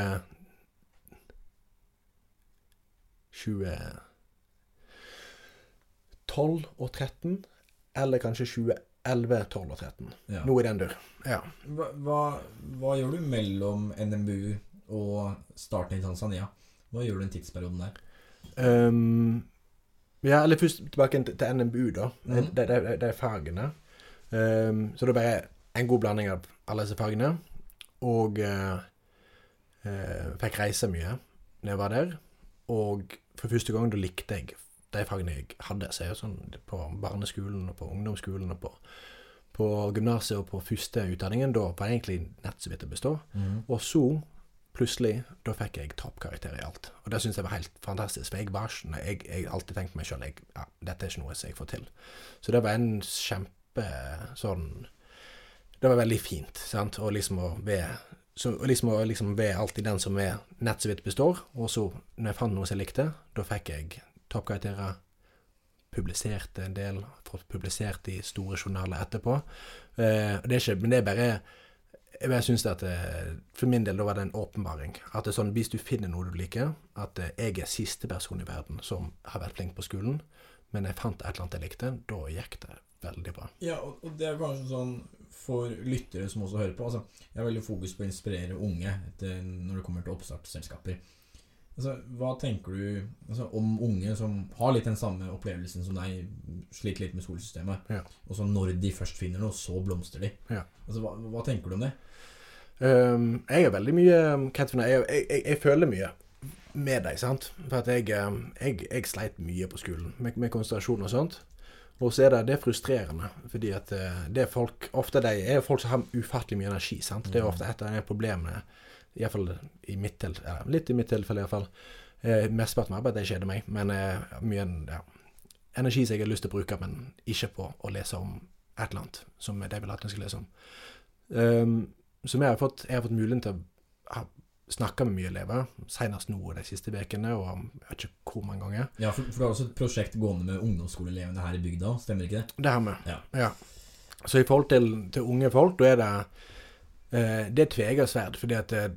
2012 og 13. Eller kanskje 2011, 12 og 13. Ja. Noe i den dur. Ja. Hva, hva, hva gjør du mellom NMBU og starten i Tanzania? Hva gjør du den tidsperioden der? Um, ja, eller først tilbake til, NMBU, da. Mm. Det, det, det, er fagene. Um, så det bare en god blanding av alle disse fagene. Og uh, uh, fikk reise mye når jeg var der. Og for første gang da likte jeg de fagene jeg hadde. Så er jo sånn på barneskolen og på ungdomsskolen og på, på gymnaset og på første utdanningen. Da var det egentlig nett så vidt å bestå. Og så plutselig, da fikk jeg toppkarakter i alt. Og det syns jeg var helt fantastisk. For jeg var Jeg, har alltid tenkt meg sjøl ja, dette er ikke noe som jeg får til. Så det var en kjempe sånn Det var veldig fint, sant. Og liksom å være så liksom å liksom være alltid den som er nett så vidt består. Og så, når jeg fant noe som jeg likte, da fikk jeg toppkarakterer. Publiserte en del, fått publisert i store journaler etterpå. Eh, det er ikke, men det er bare jeg synes at eh, For min del da var det en åpenbaring. At det er sånn, Hvis du finner noe du liker At eh, jeg er siste person i verden som har vært flink på skolen, men jeg fant et eller annet jeg likte, da gikk det veldig bra. Ja, og, det er kanskje sånn for lyttere som også hører på. Altså, jeg har veldig fokus på å inspirere unge etter, når det kommer til oppstartsselskaper. Altså, hva tenker du altså, om unge som har litt den samme opplevelsen som deg, sliter litt med skolesystemet, Ja. og så når de først finner noe, så blomstrer de? Ja. Altså, hva, hva tenker du om det? Um, jeg er veldig mye um, jeg, jeg, jeg, føler mye med deg, sant. For at jeg, um, jeg, jeg sleit mye på skolen med, med konsentrasjon og sånt. Og så er det, det er frustrerende, fordi at eh, det er folk Ofte de er folk som har ufattelig mye energi. sant? Det er ofte et av de problemene, iallfall i mitt tilfelle, Ja, litt i mitt tilfelle iallfall. Eh, Mesteparten av arbeidet kjeder meg, men eh, mye ja, energi som jeg har lyst til å bruke, men ikke på å lese om et eller annet som de vil at jeg skal lese om. Um, som jeg har fått, jeg har fått muligheten til å ha snakka med mye elever, senest nå de siste ukene, og jeg vet ikke hvor mange ganger. Ja, for, for du har også et prosjekt gående med ungdomsskoleelevene her i bygda, stemmer ikke det? Det har vi. Ja. Ja. Så i forhold til, til unge folk, da er det Det er tvega sverd, fordi at eh,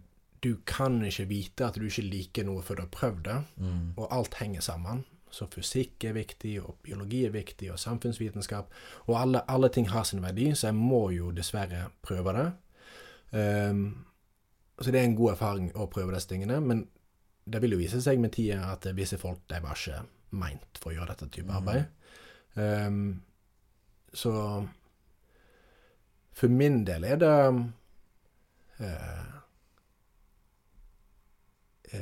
du kan ikke vite at du ikke liker noe før du har prøvd det, Mm. og alt henger sammen. Så fysikk er viktig, og biologi er viktig, og samfunnsvitenskap. Og alle, alle ting har sin verdi, så jeg må jo dessverre prøve det. Um, så det er en god erfaring å prøve disse tingene, men det vil jo vise seg med tida at visse folk de var ikke meint for å gjøre dette type Mhm. arbeid. Um, så for min del er det eh, eh,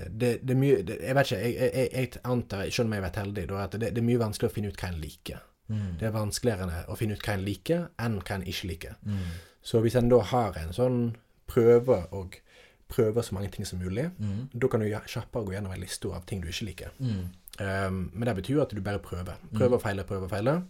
det, det er mye det, Jeg vet ikke, jeg, jeg, jeg antar, selv om jeg har vært heldig, da, at det, det er mye vanskeligere å finne ut hva en liker. Mm. Det er vanskeligere å finne ut hva en liker, enn hva en ikke liker. Mm. Så hvis en da har en sånn prøve og prøver så mange ting som mulig, Mm. da kan du kjappere gå gjennom en liste av ting du ikke liker. Mm. Um, men det betyr at du bare prøver. Prøver og feiler, prøver og feiler.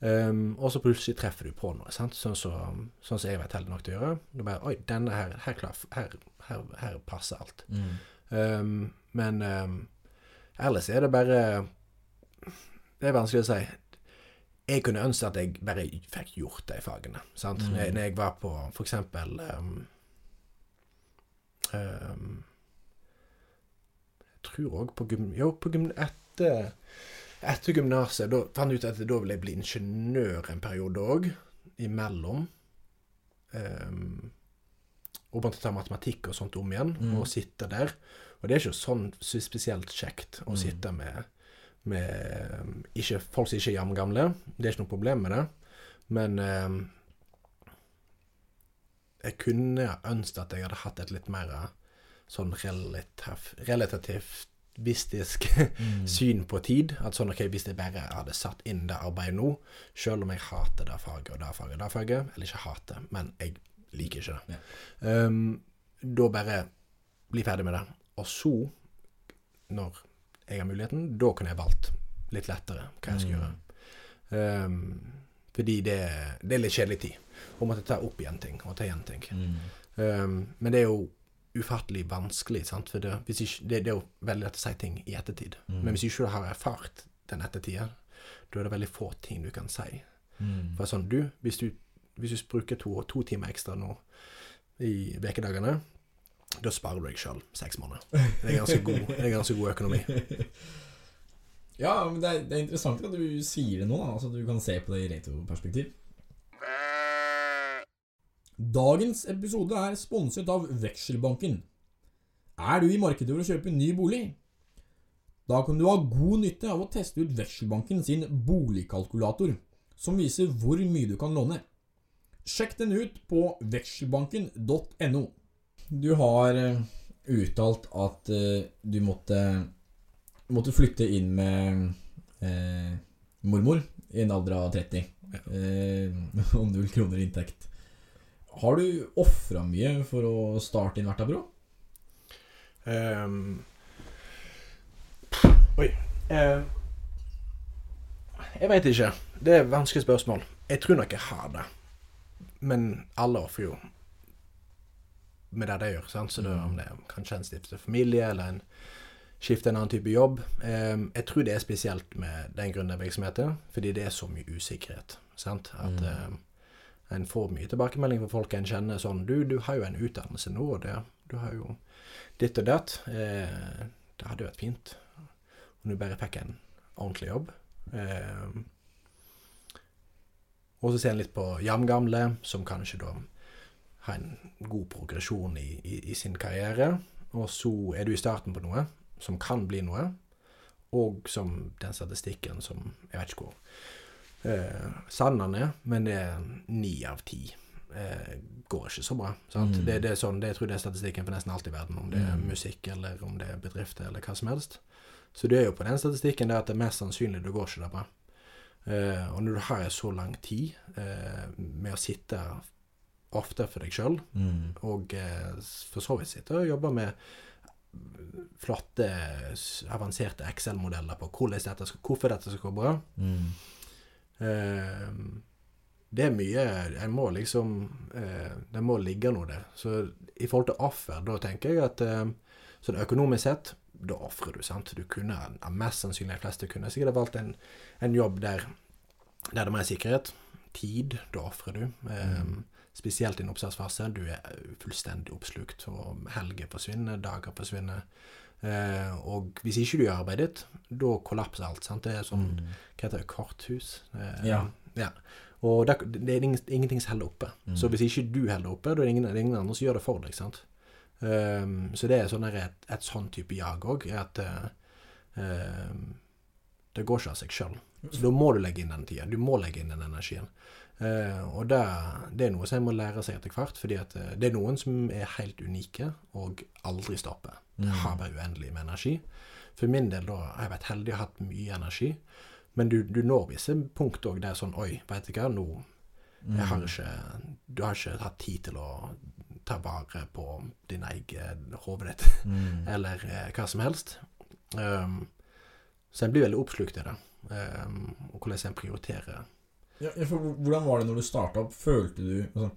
Um, og så plutselig treffer du på noe, sant? Sånn som sånn som jeg var heldig nok til å gjøre. Du bare Oi, denne her, her, klar, her, her, her passer alt. Mm. Um, men um, ellers er det bare Det er vanskelig å si. Jeg kunne ønske at jeg bare fikk gjort de fagene. Sant? Mm. Når, jeg, når jeg var på for eksempel Jeg tror òg på gym... Jo, på gym... Etter, etter gymnaset fant jeg ut at da ville jeg bli ingeniør en periode òg. Imellom. Um, og måtte ta matematikk og sånt om igjen, Mm. og sitte der. Og det er ikke sånn så spesielt kjekt å Mm. sitte med, med ikke, folk som ikke er jamgamle. Det er ikke noe problem med det. Men um, jeg kunne ønske at jeg hadde hatt et litt mer uh, sånn relativ, relativt vistisk Mm. syn på tid. At sånn, ok, Hvis jeg bare hadde satt inn det arbeidet nå, selv om jeg hater det faget og det faget og det faget, eller ikke hater, men jeg liker ikke det, um, da bare bli ferdig med det. Og så, når jeg har muligheten, da kunne jeg valgt litt lettere hva jeg skal Mm. gjøre. Um, fordi det, det er litt kjedelig tid. Å måtte ta opp igjen ting og ta igjen ting. Mm. Um, men det er jo ufattelig vanskelig, sant? for det, ikke, det, det er jo veldig lett å si ting i ettertid. Mm. Men hvis ikke du har erfart den ettertida. Da er det veldig få ting du kan si. Mm. For sånn, du, hvis du, hvis du bruker to, to timer ekstra nå i ukedagene, da sparer du deg sjøl seks måneder. Det er ganske god, det er ganske god økonomi. Ja, men det er, det er interessant at du sier det nå, da. Altså, du kan se på det i retroperspektiv. Dagens episode er sponset av Vekselbanken. Er du i markedet for å kjøpe ny bolig? Da kan du ha god nytte av å teste ut Vekselbanken sin boligkalkulator, som viser hvor mye du kan låne. Sjekk den ut på vekselbanken.no. Du har eh, uttalt at eh, du måtte, måtte flytte inn med eh, mormor i en alder av 30. Eh, om null kroner i inntekt. Har du ofra mye for å starte Invertabro? Um, oi. Uh, jeg veit ikke. Det er vanskelig spørsmål. Jeg tror nok jeg har det. Men alle ofrer jo med det de gjør. Sant? Så det, om det er kanskje en stifter familie, eller en skifter en annen type jobb. Um, jeg tror det er spesielt med den gründervirksomheten, fordi det er så mye usikkerhet. Sant? At Mm. ehm, en får mye tilbakemelding fra folk en kjenner sånn Du, du har jo en utdannelse nå, og det, du har jo ditt og datt. Eh, det hadde vært fint om du bare fikk en ordentlig jobb. Eh, og så ser en litt på jamgamle, som kanskje da har en god progresjon i, i, i sin karriere. Og så er du i starten på noe som kan bli noe, og som den statistikken som Jeg vet ikke hvor eh, sann er, men det er ni av ti. Eh, går ikke så bra. Mm. Det, det er sånn, det, jeg tror det er statistikken for nesten alt i verden, om det er Mm. musikk eller om det er bedrifter eller hva som helst. Så det er jo på den statistikken der at det er mest sannsynlig det går ikke det bra. Eh, og når du har så lang tid eh, med å sitte ofte for deg sjøl, Mm. og eh, for så vidt sitte og jobbe med flotte, avanserte Excel-modeller på dette skal, hvorfor dette skal gå bra, Mm. Eh, det er mye En må liksom eh, Det må ligge noe der. Så i forhold til offer, da tenker jeg at eh, sånn økonomisk sett, da ofrer du, sant. Du kunne Mest sannsynlig de fleste kunne sikkert valgt en, en jobb der, der det er mer sikkerhet. Tid, da ofrer du. Eh, Mm. Spesielt i en oppstartsfase. Du er fullstendig oppslukt, og helger forsvinner, dager forsvinner. Eh, og hvis ikke du gjør arbeidet ditt, da kollapser alt. sant? Det er sånn Mm. hva heter det, korthus? Eh, Ja. ja. Og det, det er ingenting som holder oppe. Mm. Så hvis ikke du holder oppe, da er det ingen, det er ingen andre som gjør det for deg. sant? Um, så det er sånn et, et sånn type jag òg, at uh, ehm, det går ikke av seg sjøl. Så da må du legge inn den tida. Du må legge inn den energien. Eh, og det, det er noe som en må lære seg etter hvert, fordi at eh, det er noen som er helt unike og aldri stopper. Det Mm. har bare uendelig med energi. For min del da har jeg vært heldig og hatt mye energi. Men du, du når visse punkt òg der sånn Oi, veit du hva, nå jeg har Mm. ikke, Du har ikke hatt tid til å ta vare på din egen hode ditt, Mm. eller eh, hva som helst. Um, så en blir veldig oppslukt i det. Um, og hvordan en prioriterer. Ja, for hvordan var det når du starta opp? Følte du altså,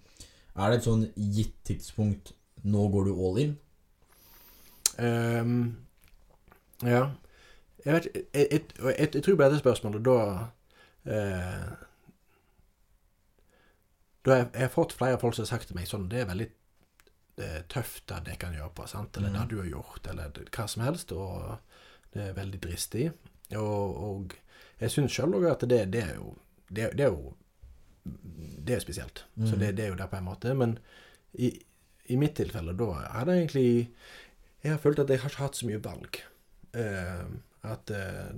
Er det et sånn gitt tidspunkt Nå går du all in? Um, ja. Jeg vet jeg, jeg, jeg, jeg tror på dette spørsmålet da eh, Da jeg, jeg har fått flere folk som har sagt til meg sånn Det er veldig eh, tøft det jeg kan gjøre på, sant? eller det Mhm. du har gjort, eller hva som helst. Og det er veldig dristig. Og, og jeg syns sjøl òg at det, det er jo det, det er jo Det er spesielt. spesielt. Så det, det er jo det på en måte. Men i, i mitt tilfelle da er det egentlig Jeg har følt at jeg har ikke hatt så mye valg. Eh, at eh,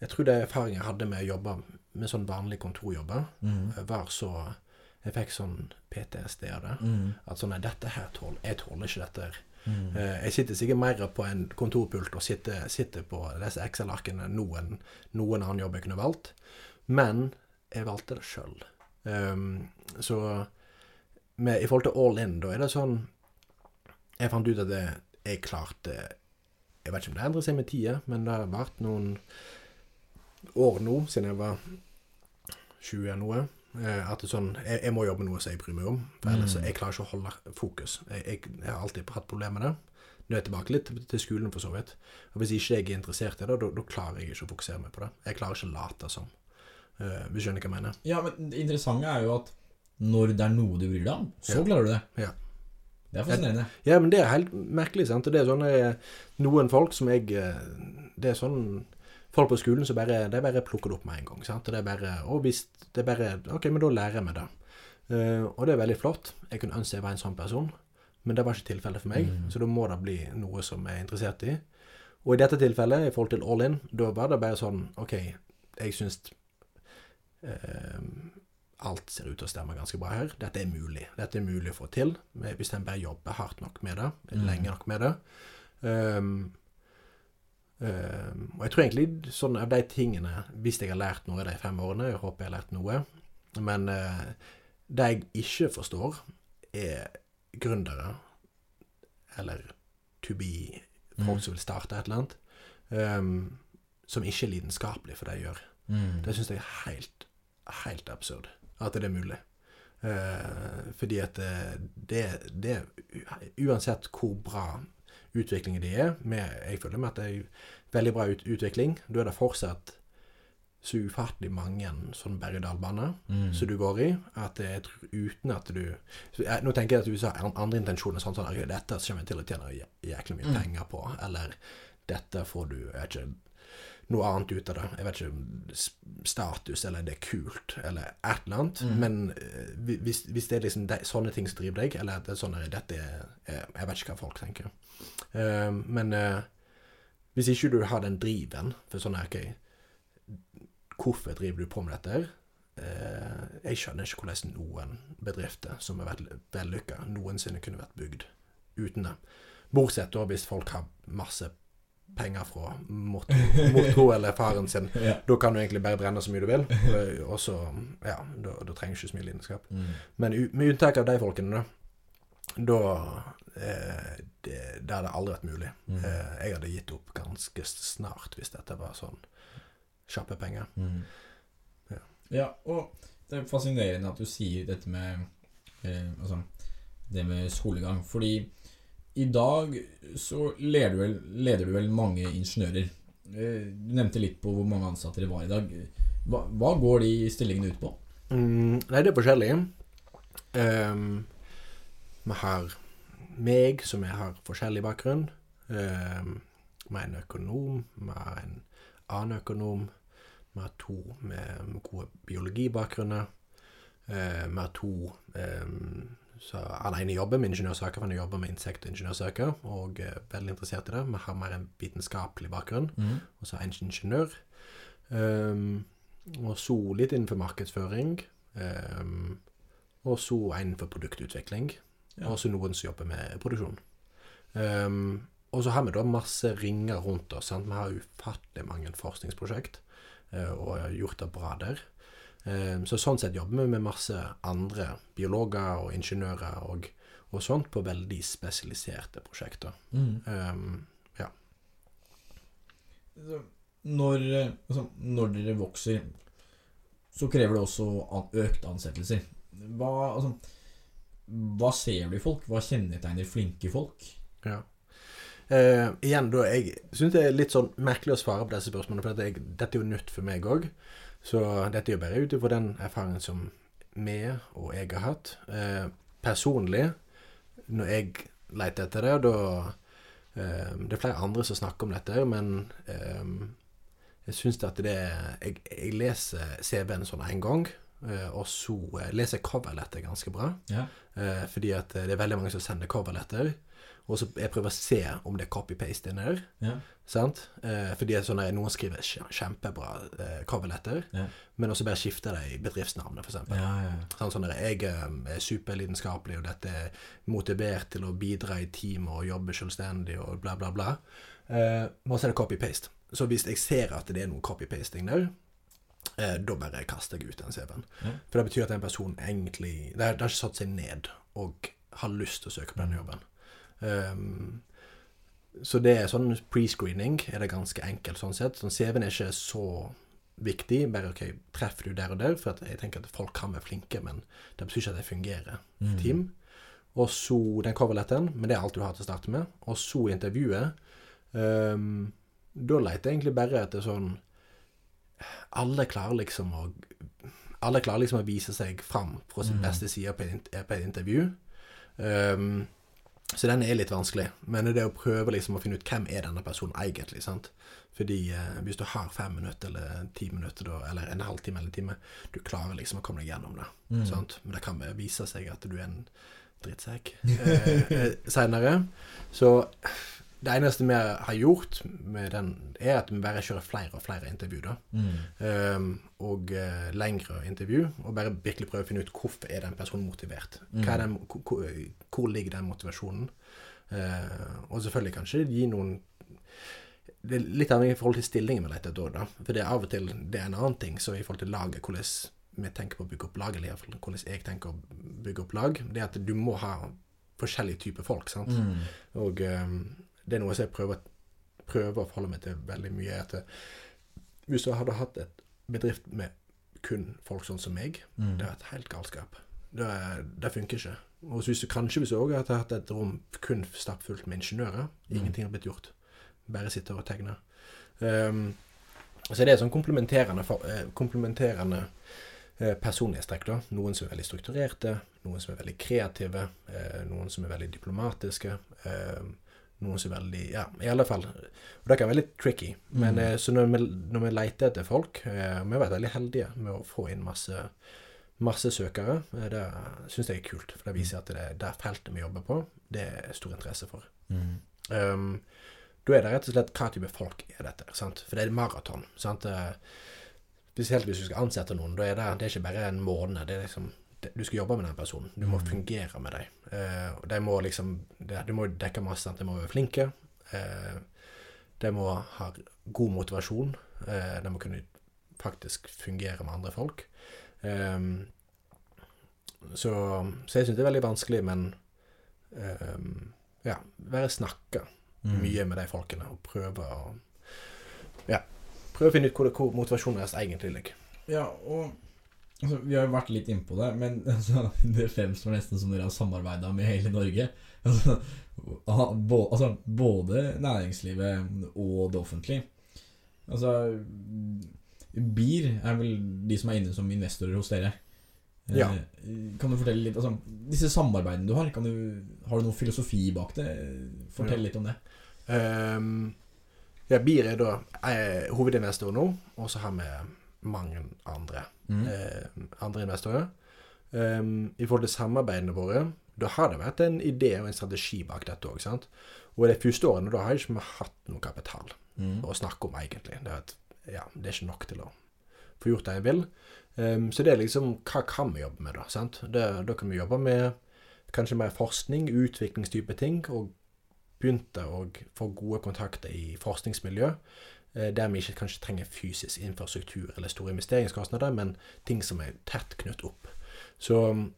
Jeg tror det erfaringen jeg hadde med å jobbe med sånn vanlig kontorjobber, Mm. var så Jeg fikk sånn PTSD av det. Mm. At sånn Nei, dette her tåler Jeg tåler ikke dette. her. Mm. Eh, jeg sitter sikkert mer på en kontorpult og sitter, sitter på disse Excel-arkene enn noen annen jobb jeg kunne valgt. Men jeg valgte det sjøl. Um, så med, i forhold til all in, da er det sånn Jeg fant ut at det, jeg klarte Jeg vet ikke om det endrer seg med tida, men det har vært noen år nå siden jeg var 20 eller noe. eh, At det sånn, jeg, jeg må jobbe med noe som jeg bryr meg om. For ellers Mm. jeg klarer ikke å holde fokus. Jeg, jeg, jeg har alltid hatt problemer med det. Nå er jeg tilbake litt til skolen, for så vidt. Og Hvis ikke jeg er interessert i det, da klarer jeg ikke å fokusere meg på det. Jeg klarer ikke å late som. Hvis du skjønner hva jeg mener? Ja, men det interessante er jo at når det er noe du bryr deg om, så Ja. klarer du det. Ja. Det er fascinerende. Ja, men det er helt merkelig, sant. Og det er sånne eh, Noen folk som jeg eh, Det er sånn Folk på skolen som bare Det er bare plukker det opp med en gang. sant? Og det er bare Å, hvis Det er bare OK, men da lærer jeg meg det. Uh, og det er veldig flott. Jeg kunne ønske jeg var en sånn person, men det var ikke tilfellet for meg. Mm. Så da må det bli noe som jeg er interessert i. Og i dette tilfellet, i forhold til all in, da var det bare sånn OK, jeg syns eh, alt ser ut til å stemme ganske bra her. Dette er mulig. Dette er mulig å få til hvis en bare jobber hardt nok med det, Mm. lenge nok med det. Um, um, og jeg tror egentlig sånn av de tingene Hvis jeg har lært noe de fem årene, jeg håper jeg har lært noe Men uh, det jeg ikke forstår, er gründere, eller to be folk Mm. som vil starte et eller annet, um, som ikke er lidenskapelig for det de gjør. Mm. Det syns jeg er helt, helt absurd at det er mulig. Eh, fordi at eh, det, det Uansett hvor bra utviklingen de er med, Jeg føler med at det er veldig bra ut, utvikling. Da er det fortsatt så ufattelig mange sånn berg-og-dal-baner Mm. som du går i, at jeg tror uten at du jeg, Nå tenker jeg at du har andre intensjoner, sånn sånn at dette kommer jeg til å tjene jæklig mye Mm. penger på, eller dette får du jeg ikke, noe annet ut av det. Jeg vet ikke status, eller det er kult, eller et eller annet. Mm. Men eh, hvis, hvis det er liksom de, sånne ting som driver deg, eller at det er sånn dette er eh, Jeg vet ikke hva folk tenker. Uh, men uh, hvis ikke du har den driven for sånn her, OK, hvorfor driver du på med dette her? Uh, jeg skjønner ikke hvordan noen bedrifter som har vært vellykka, noensinne kunne vært bygd uten det. Bortsett da hvis folk har masse penger fra motto, motto eller faren sin. Ja. Da kan du egentlig bare brenne så mye du vil, og så Ja, da, da trenger du ikke så mye lidenskap. Mm. Men med unntak av de folkene, da, da eh, det, det hadde aldri vært mulig. Mm. Eh, jeg hadde gitt opp ganske snart hvis dette var sånn kjappe penger. Mm. Ja. ja, og det er fascinerende at du sier dette med eh, Altså det med skolegang. Fordi i dag så leder du vel, leder du vel mange ingeniører. Eh, du nevnte litt på hvor mange ansatte det var i dag. Hva, hva går de stillingene ut på? Mm, nei, det er forskjellig. Um, vi har meg, som jeg har forskjellig bakgrunn. Um, vi har en økonom, vi har en annen økonom. Vi har to med gode biologibakgrunner. Uh, vi har to um, så Han ene jobber med ingeniørsaker, for han jobber med insekt- og er veldig interessert i det. Vi har mer en vitenskapelig bakgrunn Mm. og så en ingeniør. Um, og så litt innenfor markedsføring. Um, og så en for produktutvikling. Ja. Og så noen som jobber med produksjon. Um, og så har vi da masse ringer rundt oss. Sant? Vi har ufattelig mange forskningsprosjekt, uh, og har gjort det bra der. Um, så sånn sett jobber vi med masse andre biologer og ingeniører og, og sånt på veldig spesialiserte prosjekter. Mm. Um, ja. Når, eh, altså, når dere vokser, så krever det også økte ansettelser. Hva, altså, hva ser du i folk? Hva kjennetegner flinke folk? Ja. Eh, igjen, da, jeg syns det er litt sånn merkelig å svare på disse spørsmålene, for jeg, dette er jo nytt for meg òg. Så dette er jo bare ut ifra den erfaringen som vi og jeg har hatt. Eh, personlig, når jeg leter etter det, da eh, Det er flere andre som snakker om dette, men eh, jeg syns at det Jeg, jeg leser CV-en sånn én gang, eh, og så eh, leser jeg coverletter ganske bra. Ja. Eh, fordi at det er veldig mange som sender coverletter. Og så jeg prøver å se om det er copy-paste inni der. Ja. Sant? Eh, fordi sånn, at noen skriver kjempebra eh, coverletter, Ja. men også bare skifter det i bedriftsnavnet, f.eks. Ja, ja. Sånn, sånn der, jeg eh, er superlidenskapelig, og dette er motivert til å bidra i teamet og jobbe selvstendig og bla, bla, bla. Eh, og så er det copy-paste. Så hvis jeg ser at det er noe copy-pasting der, eh, da bare kaster jeg ut den CV-en. For det betyr at den personen egentlig Det har har ikke satt seg ned og har lyst til å søke på den jobben. Um, så det er sånn pre-screening er det ganske enkelt sånn sett. Sånn CV-en er ikke så viktig. Bare OK, treffer du der og der? For jeg tenker at folk kan være flinke, men det betyr ikke at det fungerer i Mm. team. og så den coverletteren, men det er alt du har til å starte med, og så intervjuet. Um, da leter jeg egentlig bare etter sånn Alle klarer liksom å Alle klarer liksom å vise seg fram fra sin Mm. beste side på et intervju. Um, så den er litt vanskelig. Men det er å prøve liksom å finne ut hvem er denne personen egentlig. sant? Fordi eh, hvis du har fem minutter eller ti minutter, da, eller en halvtime eller en time, du klarer liksom å komme deg gjennom det. Mm. Sant? Men det kan vise seg at du er en drittsekk eh, eh, seinere. Så det eneste vi har gjort med den, er at vi bare kjører flere og flere intervju. da. Mm. Um, og uh, lengre intervju, og bare virkelig prøve å finne ut hvorfor er den personen motivert. Er den, hvor, hvor ligger den motivasjonen? Uh, og selvfølgelig kanskje gi noen Det er litt annet i forhold til stillingen vi leter etter da. For det er av og til det er en annen ting. Så i forhold til laget, hvordan vi tenker på å bygge opp lag, eller iallfall hvordan jeg tenker å bygge opp lag, det er at du må ha forskjellige typer folk. sant? Mm. Og um, det er noe som jeg prøver, prøver å forholde meg til veldig mye. At eh, hvis du hadde hatt et bedrift med kun folk sånn som meg, Mm. det er et helt galskap. Det, det funker ikke. Og hvis du, kanskje hvis du òg hadde hatt et rom kun stappfullt med ingeniører, ingenting har blitt gjort. Bare sitter og tegner. Um, så det er sånn komplementerende, eh, komplementerende eh, personlighetstrekk. da. Noen som er veldig strukturerte, noen som er veldig kreative, noen som er veldig diplomatiske. Noen som er veldig Ja, i alle fall. Og det kan være litt tricky. Men Mm. eh, så når vi, når vi leter etter folk eh, Vi har vært veldig heldige med å få inn masse, masse søkere. Eh, det syns jeg er kult, for det viser at det det feltet vi jobber på, det er stor interesse for. Mm. Um, da er det rett og slett hva type folk er dette. Sant? For det er maraton. Sant? Eh, Spesielt hvis du skal ansette noen. Da er det, det er ikke bare en måned. Det er liksom, du skal jobbe med den personen. Du må Mm. fungere med dem. Eh, de må liksom de, Du må dekke masse. De må være flinke. Eh, de må ha god motivasjon. Eh, de må kunne faktisk fungere med andre folk. Um, så, så jeg syns det er veldig vanskelig, men um, ja, være snakka Mm. mye med de folkene og prøve å ja, prøve å finne ut hvor, hvor motivasjonen deres egentlig ligger. Ja, og altså, Vi har jo vært litt innpå det, men altså, det fremstår nesten som dere har samarbeida med hele Norge. Altså, altså, både næringslivet og det offentlige. Altså BIR er vel de som er inne som investorer hos dere. Eh, Ja. Kan du fortelle litt altså, Disse samarbeidene du har, kan du, har du noen filosofi bak det? Fortell Ja. litt om det. Um, ja, BIR er da eh, hovedinvestor nå, og så har vi mange andre, Mm. eh, andre investorer. Um, I forhold til samarbeidene våre, da har det vært en idé og en strategi bak dette òg. Og de første årene da har ikke vi hatt noe kapital Mm. å snakke om, egentlig. Det er, at, ja, det er ikke nok til å få gjort det jeg vil. Um, så det er liksom Hva kan vi jobbe med, da? sant? Det, da kan vi jobbe med kanskje mer forskning, utviklingstype ting, og begynte å få gode kontakter i forskningsmiljø. Eh, Der vi ikke kanskje trenger fysisk infrastruktur eller store investeringskostnader, men ting som er tett knyttet opp. Så um,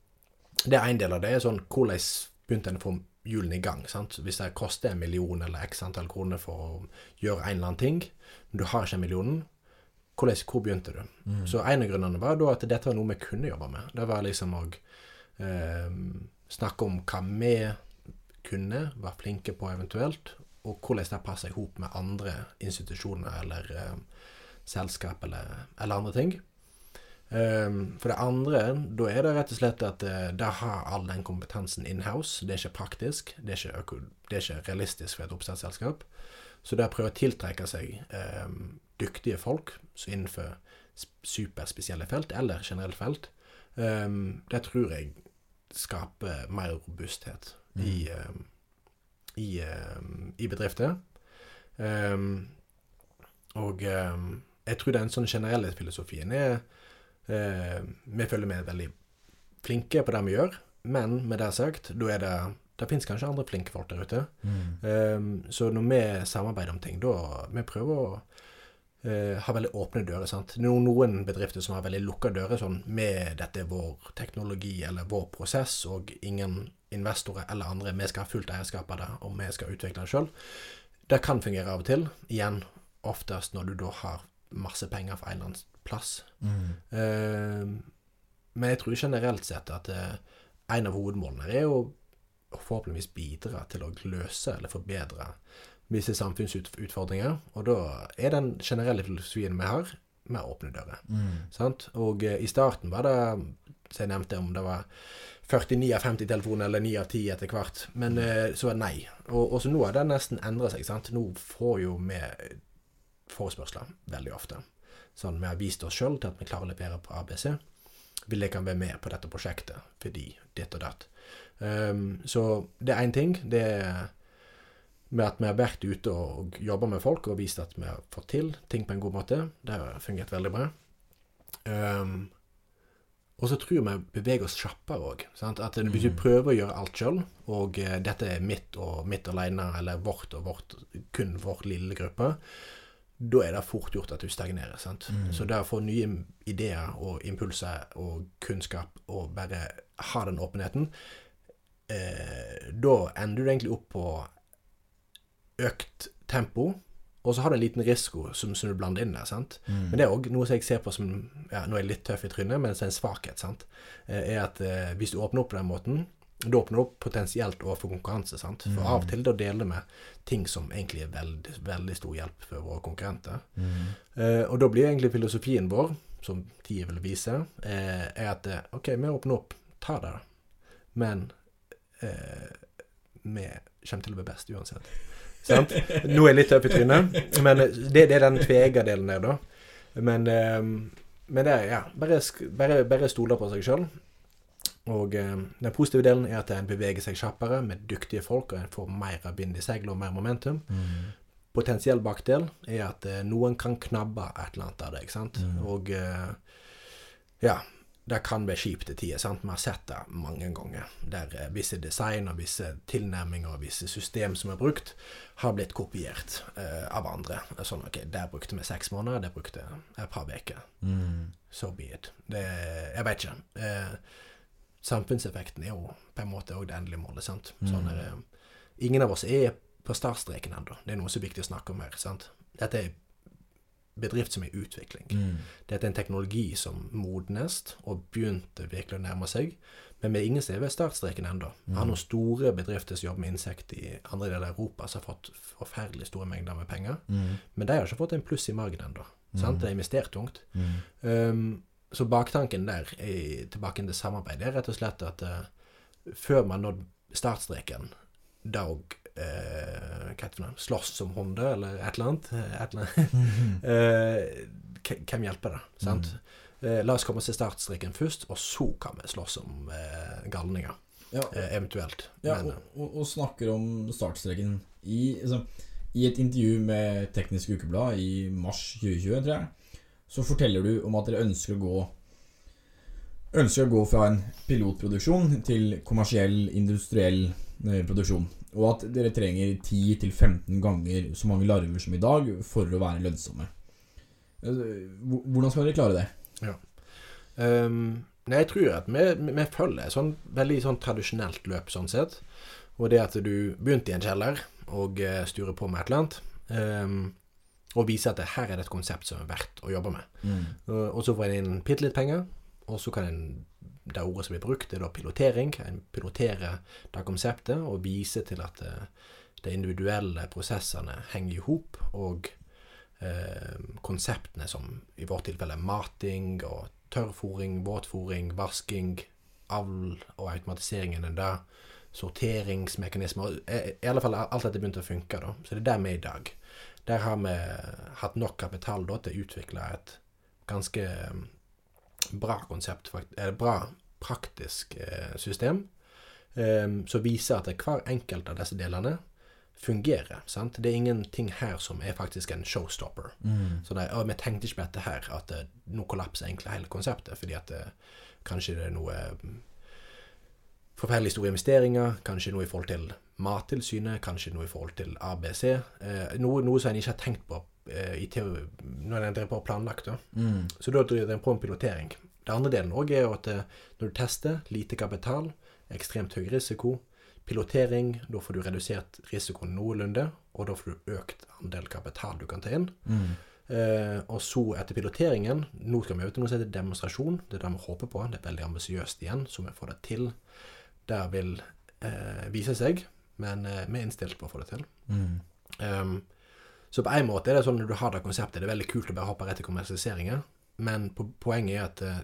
det er en del av det. er sånn, Hvordan begynte en å få hjulene i gang? sant? Hvis det koster en million eller x antall kroner for å gjøre en eller annen ting, men du har ikke en million, hvordan, hvor begynte du? Mm. Så en av grunnene var da at dette var noe vi kunne jobbe med. Det var liksom å eh, snakke om hva vi kunne, var flinke på eventuelt, og hvordan det passer i hop med andre institusjoner eller eh, selskap eller, eller andre ting. Um, for det andre, da er det rett og slett at uh, da har all den kompetansen in-house. Det er ikke praktisk, det er ikke, det er ikke realistisk for et oppstartsselskap. Så det å prøve å tiltrekke seg um, dyktige folk så innenfor superspesielle felt, eller generelle felt, um, det tror jeg skaper mer robusthet i, um, i, um, i bedrifter. Um, og um, jeg tror den sånn generelle filosofien er uh, Vi føler vi er veldig flinke på det vi gjør, men med det sagt, da er det det fins kanskje andre flinke folk der ute. Mm. Um, så når vi samarbeider om ting, da Vi prøver å eh, ha veldig åpne dører. sant? Noen bedrifter som har veldig lukka dører, sånn med dette er vår teknologi eller vår prosess, og ingen investorer eller andre Vi skal ha fullt eierskap av det, og vi skal utvikle det sjøl. Det kan fungere av og til. Igjen, oftest når du da har masse penger fra en eller annen plass. Mm. Eh, men jeg tror generelt sett at eh, en av hovedmålene er å forhåpentligvis bidra til å løse eller forbedre visse samfunnsutfordringer. Og da er den generelle filosofien vi har, med åpne dører. Sant? Og eh, i starten var det, som jeg nevnte, om det var 49 av 50 telefoner eller 9 av 10 etter hvert. Men eh, så var det nei. Og, og så nå har det nesten endra seg. sant? Nå får jo vi forespørsler veldig ofte. Sånn, Vi har vist oss sjøl til at vi klarer å levere på ABC. Vil jeg kan være med på dette prosjektet fordi ditt og datt. Um, så det er én ting. Det er med at vi har vært ute og jobba med folk og vist at vi har fått til ting på en god måte. Det har fungert veldig bra. Um, og så tror jeg vi beveger oss kjappere òg. At hvis du prøver å gjøre alt sjøl, og uh, dette er mitt og mitt alene, eller vårt og vårt, kun vår lille gruppe, da er det fort gjort at du stagnerer. sant? Mm. Så det å få nye ideer og impulser og kunnskap, og bare ha den åpenheten, eh, da ender du egentlig opp på økt tempo, og så har du en liten risiko som, som du blander inn der. sant? Mm. Men det er òg noe som jeg ser på som ja, Nå er jeg litt tøff i trynet, men det er en svakhet. sant? Eh, er at eh, Hvis du åpner opp på den måten, da åpner du opp potensielt overfor konkurranse. sant? For av og til da deler vi ting som egentlig er veldig, veldig stor hjelp for våre konkurrenter. Mm. Eh, og da blir egentlig filosofien vår, som tida vil vise, eh, er at eh, OK, vi åpner opp, ta det, men eh, vi kommer til å bli best uansett. Sant? Nå er jeg litt tøff i trynet, men det, det er den tvega delen der, da. Men, eh, men det er ja, bare, bare, bare stole på seg sjøl. Og eh, den positive delen er at en beveger seg kjappere med dyktige folk, og en får mer vind i seilet og mer momentum. Mm. Potensiell bakdel er at eh, noen kan knabbe et eller annet av det. ikke sant? Mm. Og eh, ja, det kan være kjipt til tider. sant? Vi har sett det mange ganger. Der eh, visse design og visse tilnærminger og visse system som er brukt, har blitt kopiert uh, av andre. Sånn, ok, Der brukte vi seks måneder, der brukte et par uker. Mm. So be it. Det, jeg vet ikke. Uh, samfunnseffekten er jo på en måte òg det endelige målet. sant? Sånn er, uh, ingen av oss er på startstreken ennå. Det er noe som er viktig å snakke om her. sant? Dette er bedrift som er i utvikling. Mm. Dette er en teknologi som modnes og begynte virkelig å nærme seg. Men vi er ingen som er ved startstreken ennå. Vi har noen store bedrifter som jobber med insekt i andre deler av Europa, som har fått forferdelig store mengder med penger. Mm. Men de har ikke fått en pluss i margen ennå. Mm. De har investert tungt. Mm. Um, så baktanken der, er, tilbake til samarbeid, det er rett og slett at uh, før man nådde startstreken, da òg uh, hva slåss som hunder, eller et eller annet, eh, et eller annet. Eh, hvem hjelper det? sant? Eh, la oss komme til startstreken først, og så kan vi slåss om eh, galninger, Ja, eh, eventuelt. ja Men, og, og, og snakker om startstreken i, altså, I et intervju med Teknisk Ukeblad i mars 2020, tror jeg, så forteller du om at dere ønsker å gå Ønsker å gå fra en pilotproduksjon til kommersiell, industriell eh, produksjon. Og at dere trenger 10-15 ganger så mange larver som i dag for å være lønnsomme. Eh, Hvordan skal dere klare det? Um, nei, jeg tror at vi, vi, følger et sånn veldig sånn tradisjonelt løp, sånn sett. Og det at du begynte i en kjeller og sturer styrer på med et eller annet, um, og viser at det, her er det et konsept som er verdt å jobbe med. Uh, og så får en inn bitte litt penger, og så kan en det ordet som blir brukt, er da pilotering. En piloterer det konseptet og viser til at uh, de individuelle prosessene henger i hop, og eh, konseptene som i vårt tilfelle mating og tørrfòring, våtfòring, vasking, avl og automatiseringen enn det, sorteringsmekanismer I, I alle fall alt dette begynte å funke, da. Så det er der vi er i dag. Der har vi hatt nok kapital da, til å utvikle et ganske eh, bra konsept, fakt- eh, bra praktisk eh, system, eh, som viser at hver enkelt av disse delene fungerer. sant? Det er ingenting her som er faktisk en showstopper. Så det, vi tenkte ikke på dette her, at det, nå kollapser egentlig hele konseptet, fordi at det, kanskje det er noe mm, forferdelig store investeringer, kanskje noe i forhold til Mattilsynet, kanskje noe i forhold til ABC. Eh, noe, noe som en ikke har tenkt på i teori, når en driver på og planlagt. Da. Mm. Så da driver en på en pilotering. Det andre delen òg er jo at eh, når du tester, lite kapital, ekstremt høy risiko, pilotering, da får du redusert risikoen noenlunde, og da får du økt andel kapital du kan ta inn. Mm. Eh, og så etter piloteringen Nå skal vi over til noe som heter demonstrasjon. Det er det vi håper på. Det er veldig ambisiøst igjen, så vi får det til. Der vil eh, vise seg, men eh, vi er innstilt på å få det til. Mm. Um, så på en måte er det sånn når du har det konseptet, det er veldig kult å bare hoppe rett til kommersialiseringen, men po poenget er at eh,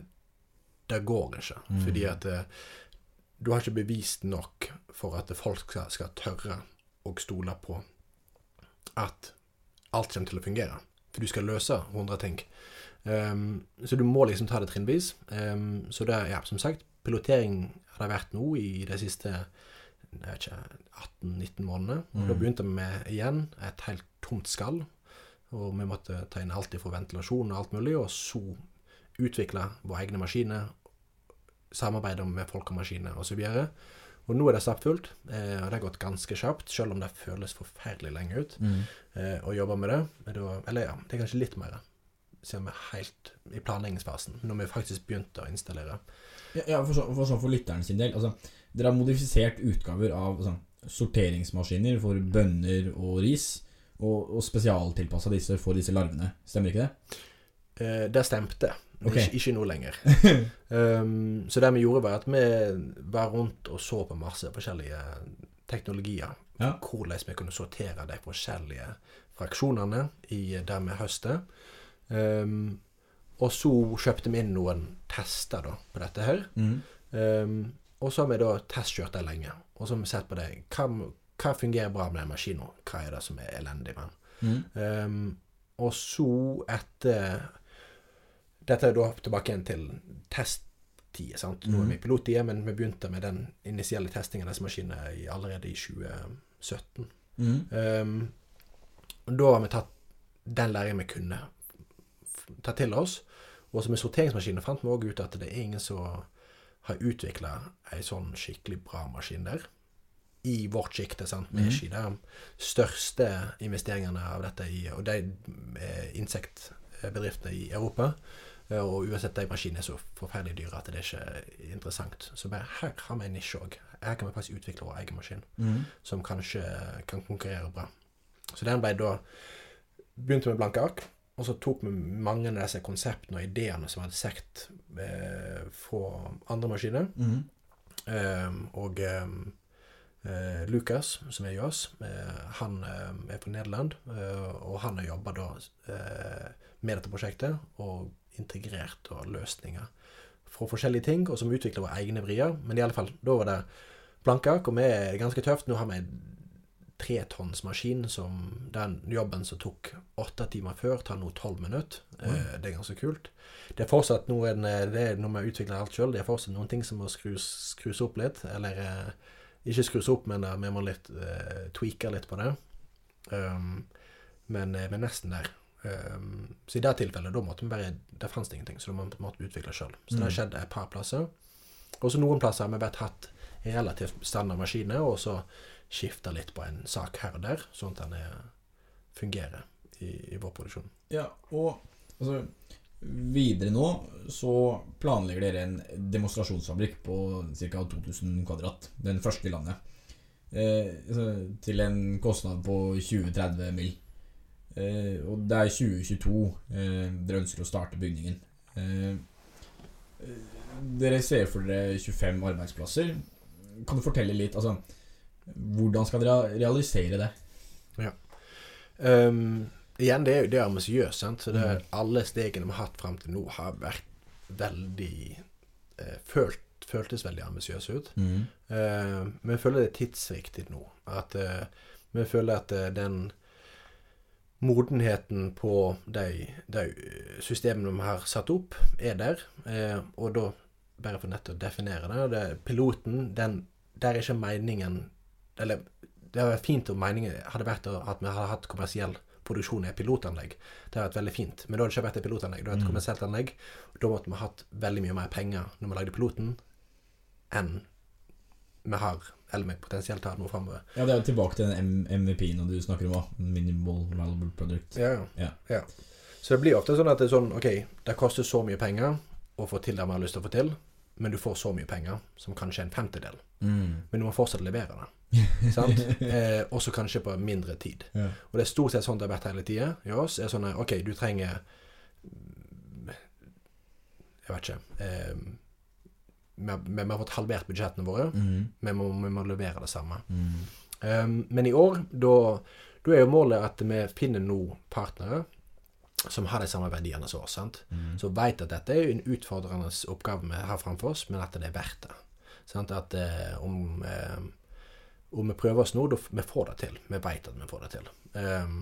det går ikke. Mm. Fordi at eh, du har ikke bevist nok for at folk skal, skal tørre å stole på at alt kommer til å fungere. For du skal løse 100 ting. Um, så du må liksom ta det trinnvis. Um, så det ja, som sagt, pilotering har det vært nå i de siste ikke, 18-19 måneder. Og Da Mm. begynte vi med igjen et helt tomt skall. Og vi måtte ta inn alt fra ventilasjon og alt mulig, og så utvikle våre egne maskiner, samarbeide med folk og maskiner osv. Og nå er det stappfullt, eh, og det har gått ganske kjapt, selv om det føles forferdelig lenge ut Mm. eh, å jobbe med det. Da, eller ja, det er kanskje litt mer, siden vi er helt i planleggingsfasen, når vi faktisk begynte å installere. Ja, ja for, så, for, sånn for lytteren sin del. Altså, dere har modifisert utgaver av altså, sorteringsmaskiner for bønner og ris, og, og spesialtilpassa disse for disse larvene. Stemmer ikke det? Eh, det stemte. Okay. Ikke, ikke nå lenger. um, så det vi gjorde, var at vi var rundt og så på masse forskjellige teknologier. Ja. Hvordan vi kunne sortere de forskjellige fraksjonene i det vi høster. Um, og så kjøpte vi inn noen tester da, på dette her. Mm. Um, og så har vi da testkjørt det lenge. Og så har vi sett på det. Hva, hva fungerer bra med den maskinen? Hva er det som er elendig med den? Mm. Um, og så etter Dette er da tilbake igjen til testtid. sant? Nå er vi pilottid, men vi begynte med den initielle testingen av disse maskinene allerede i 2017. Mm. Um, og da har vi tatt den læringen vi kunne f- ta til oss. Og så med sorteringsmaskiner fant vi òg ut at det er ingen som har utvikla ei sånn skikkelig bra maskin der. I vårt sjikte. sant? med er Mhm. de største investeringene av dette i Og de eh, insektbedriftene i Europa. eh, Og uansett, de maskinene er så forferdelig dyre at det er ikke interessant. Så bare her har vi en nisje òg. Her kan vi faktisk utvikle vår egen maskin Mm. som kanskje kan konkurrere bra. Så den ble da Begynte med blanke ark, og så tok vi mange av disse konseptene og ideene som vi hadde sett eh, fra andre maskiner. Mm. Eh, og eh, Lukas, som er i oss, eh, han eh, er fra Nederland, eh, og han har jobba da eh, med dette prosjektet og integrert da løsninger fra forskjellige ting, og som utvikler våre egne vrier. Men i alle fall, da var det blanke ark, og vi er ganske tøft. Nå har vi tretonnsmaskin som den jobben som tok åtte timer før, tar nå tolv minutter. Eh, det er ganske kult. Det er fortsatt noen Det er når vi utvikler alt sjøl, det er fortsatt noen ting som må skrus, skrus opp litt. Eller eh, ikke skrus opp, men eh, vi må litt eh, tweake litt på det. Um, men eh, vi er nesten der. Um, så i det tilfellet, da måtte vi bare Det fantes ingenting, så da måtte vi utvikle sjøl. Så det har Mm. skjedd et par plasser. Og så noen plasser har vi bare hatt relativt standard maskiner, og så skifta litt på en sak her og der, sånn at den er, fungerer i, i vår produksjon. Ja, og altså, videre nå så planlegger dere en demonstrasjonsfabrikk på ca. 2000 kvadrat. Den første i landet. Eh, altså, til en kostnad på 20-30 mill. Eh, og det er 2022 eh, dere ønsker å starte bygningen. Eh, eh, dere ser for dere 25 arbeidsplasser. Kan du fortelle litt altså, Hvordan skal dere realisere det? Um, igjen, det er, det er ambisiøst. Så det, Mhm. Alle stegene vi har hatt fram til nå, har vært veldig eh, følt, Føltes veldig ambisiøse ut. Mm. Uh, men jeg føler det er tidsriktig nå. At uh, Vi føler at uh, den modenheten på de, de systemene vi har satt opp, er der. Eh, og da, bare for nettopp å definere det, det Piloten, den Der er ikke meningen Eller det hadde vært fint om meningen hadde vært at vi hadde hatt kommersiell produksjon i et pilotanlegg. Det hadde vært veldig fint. Men da hadde det ikke vært et pilotanlegg. Det vært et Mm. kommersielt anlegg. Og da måtte vi hatt veldig mye mer penger når vi lagde piloten, enn vi har, eller vi potensielt har noe framover. Ja, det er jo tilbake til den MVP-en du snakker om. da. Minimal Valuable Product. Ja, Ja. Så det blir ofte sånn at det er sånn OK, det koster så mye penger å få til det vi har lyst til å få til, men du får så mye penger som kanskje en femtedel. Mm. Men du må fortsatt levere det. sant? Eh, også kanskje på mindre tid. Ja. Og det er stort sett sånn det har vært hele tida i oss. er sånn at, OK, du trenger Jeg vet ikke eh, vi, har- vi har fått halvert budsjettene våre. Mm. Vi må, vi må levere det samme. Mm. Um, men i år, da, da er jo målet at vi finner nå partnere som har de samme verdiene som oss. sant? Mm. Så veit at dette er en utfordrende oppgave vi har framfor oss, men at det er verdt det. Sant? At eh, om, eh, om vi prøver oss nå, da vi får det til. Vi veit at vi får det til. Um,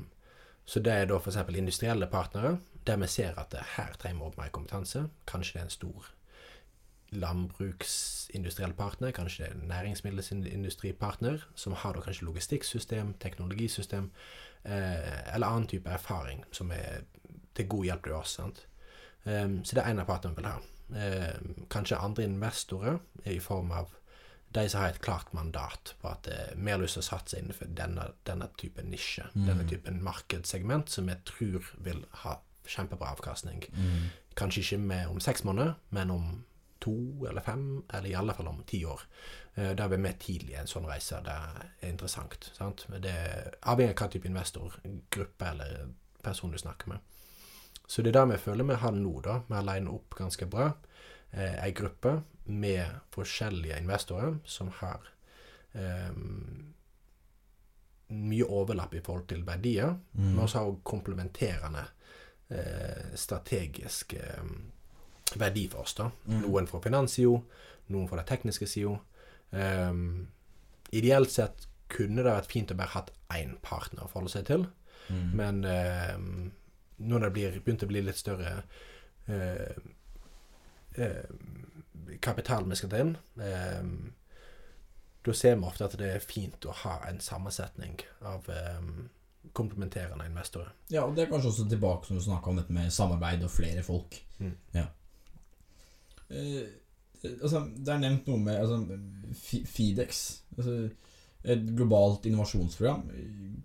så det er da f.eks. industrielle partnere, der vi ser at det, her trenger vi mer kompetanse. Kanskje det er en stor landbruksindustriell partner, kanskje det er en næringsmiddelindustripartner, som har da kanskje logistikksystem, teknologisystem, eh, eller annen type erfaring som er til god hjelp til oss. Sant? Um, så det er en av partene vi vil ha. Um, kanskje andre investorer er i form av de som har et klart mandat på at eh, vi har lyst til å satse innenfor denne, denne typen nisje, denne typen markedssegment, som vi tror vil ha kjempebra avkastning. Mm. Kanskje ikke med om seks måneder, men om to eller fem, eller i alle fall om ti år. Eh, Der vi er med tidlig i en sånn reise. Det er interessant. Sant? Det avhengig av hva type investor, gruppe eller person du snakker med. Så det er det vi føler vi har nå, da. Vi har lina opp ganske bra. Eh, ei gruppe med forskjellige investorer som har eh, mye overlapp i forhold til verdier, Mm. men også har komplementerende eh, strategisk eh, verdi for oss. da. Mm. Noen fra finanssida, noen fra det tekniske sida. Um, ideelt sett kunne det vært fint å bare hatt én partner å forholde seg til, Mm. men nå når det blir, begynte å bli litt større eh, eh, kapital vi skal ta inn, eh, da ser vi ofte at det er fint å ha en sammensetning av eh, komplementerende investorer. Ja, og det er kanskje også tilbake når du snakka om dette med samarbeid og flere folk. Mm. Ja. Eh, altså, det er nevnt noe med altså, Fidex. Altså, et globalt innovasjonsprogram.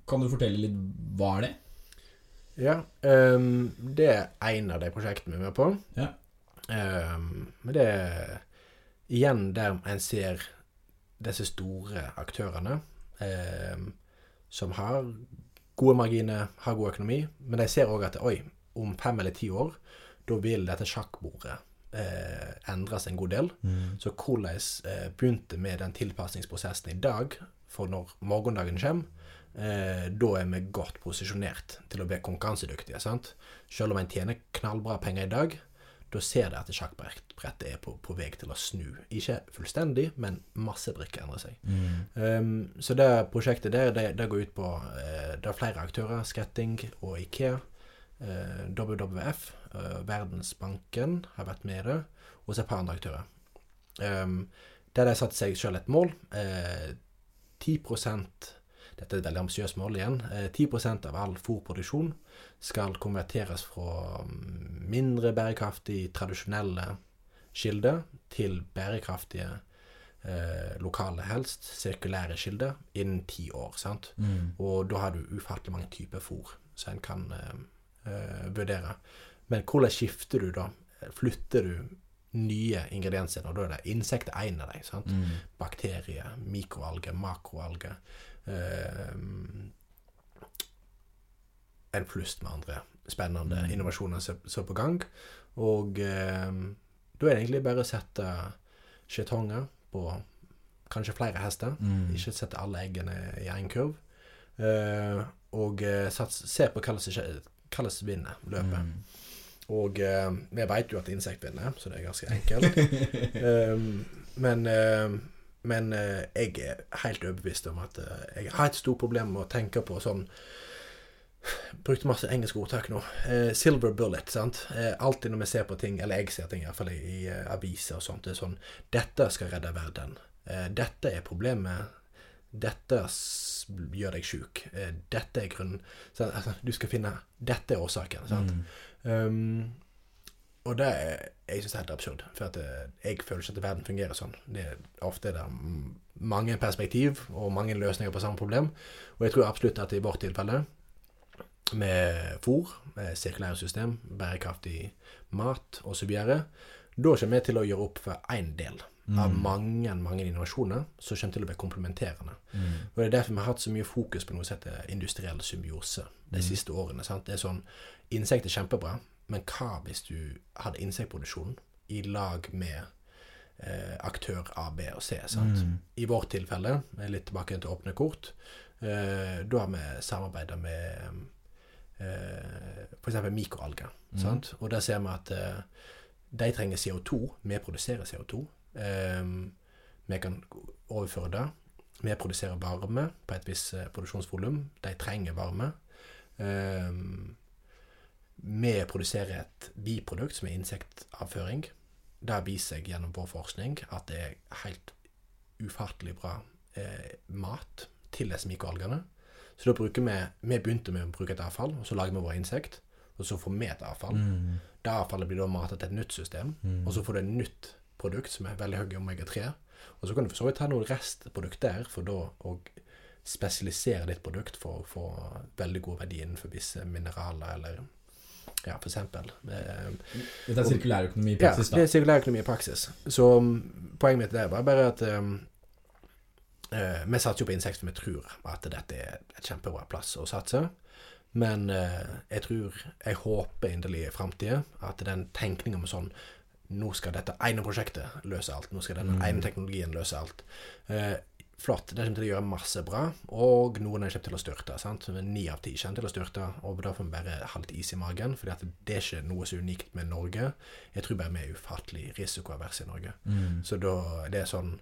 Kan du fortelle litt hva er det? Ja, um, det er en av de prosjektene vi er med på. Ja. Ehm, men det er igjen der en ser disse store aktørene ehm, som har gode marginer, har god økonomi, men de ser òg at oi, om fem eller ti år, da vil dette sjakkbordet eh, endres en god del. Så hvordan eh, begynte med den tilpasningsprosessen i dag, for når morgendagen kommer, eh, da er vi godt posisjonert til å bli konkurransedyktige. sant? Selv om en tjener knallbra penger i dag, da ser de at sjakkbrettet er på, på vei til å snu. Ikke fullstendig, men masse brikker endrer seg. Um, så det prosjektet der, det, det går ut på uh, Det er flere aktører, Skretting og Ikea. Uh, WWF, uh, Verdensbanken har vært med i det, og så et par andre aktører. Um, der de satte seg sjøl et mål. Uh, 10 Dette er et veldig ambisiøst mål igjen. Eh, 10% av all fôrproduksjon skal konverteres fra mm, mindre bærekraftig, tradisjonelle kilder til bærekraftige, eh, lokale helst, sirkulære kilder innen ti år. sant? Mm. Og da har du ufattelig mange typer fôr som en kan eh, eh, vurdere. Men hvordan skifter du da? Flytter du nye ingredienser? Og da er det insekter en av dem. sant? Mm. Bakterier, mikroalger, makroalger. Eh, en pluss med andre spennende Mm. innovasjoner som er på gang. Og eh, da er det egentlig bare å sette skjetonger på kanskje flere hester. Mm. Ikke sette alle eggene i én kurv. Eh, og eh, sats, se på hva som vinner løpet. Mm. Og eh, vi vet jo at insekt vinner, så det er ganske enkelt. um, men eh, men eh, jeg er helt overbevist om at eh, jeg har et stort problem med å tenke på sånn Brukte masse engelske ordtak nå. Eh, silver bullet, sant. Eh, alltid når vi ser på ting, eller jeg ser ting iallfall i, i eh, aviser og sånt, det er sånn Dette skal redde verden. Eh, dette er problemet. Dette gjør deg sjuk. Eh, dette er grunnen. Så, altså, du skal finne Dette er årsaken. sant. Mm. Um, og det er, jeg synes det er helt absurd. For eh, jeg føler ikke at verden fungerer sånn. Det er ofte det mm, mange perspektiv og mange løsninger på samme problem. Og jeg tror absolutt at i vårt tilfelle, med fôr, med sirkulære system, bærekraftig mat osv., da kommer vi til å gjøre opp for én del av mange mange innovasjoner som kommer til å bli komplementerende. Mm. Og Det er derfor vi har hatt så mye fokus på noe som heter industriell symbiose de siste årene. sant? Det er sånn, Insekter er kjempebra, men hva hvis du hadde insektproduksjon i lag med eh, aktør A, B og C. sant? Mm. I vårt tilfelle, litt tilbake til åpne kort, eh, da har vi samarbeida med eh, f.eks. mikroalger. Mm. sant? Og der ser vi at eh, de trenger CO2. Vi produserer CO2. Eh, vi kan overføre det. Vi produserer varme på et visst eh, produksjonsvolum. De trenger varme. Eh, vi produserer et biprodukt som er insektavføring. Det viser seg gjennom vår forskning at det er helt ufattelig bra eh, mat til disse mikroalgene. Så da bruker vi Vi begynte med å bruke et avfall, og så lager vi våre insekt. Og så får vi et avfall. Mm. Det avfallet blir da matet til et nytt system. Mm. Og så får du et nytt produkt som er veldig høy i omega-3. Og så kan du for så vidt ha noen restprodukt der, for da å spesialisere ditt produkt for å få veldig god verdi innenfor visse mineraler, eller ja, for eksempel. Eh, Dette er sirkulærøkonomi i ja, praksis, det da. er sirkulær økonomi i praksis. Så um, poenget mitt der var bare at um, uh, Vi satser jo på insekter, vi tror at dette er et kjempebra plass å satse. Men uh, jeg tror Jeg håper inderlig i framtida at den tenkninga med sånn Nå skal dette ene prosjektet løse alt. Nå skal denne Mm. ene teknologien løse alt. Eh, flott. Det kommer til å gjøre masse bra, og noen er kommer til å styrte. sant? Ni av ti kommer til å styrte, og da får vi bare ha litt is i magen. For det er ikke noe så unikt med Norge. Jeg tror bare vi er ufattelig risikoavers i Norge. Mm. Så da det er sånn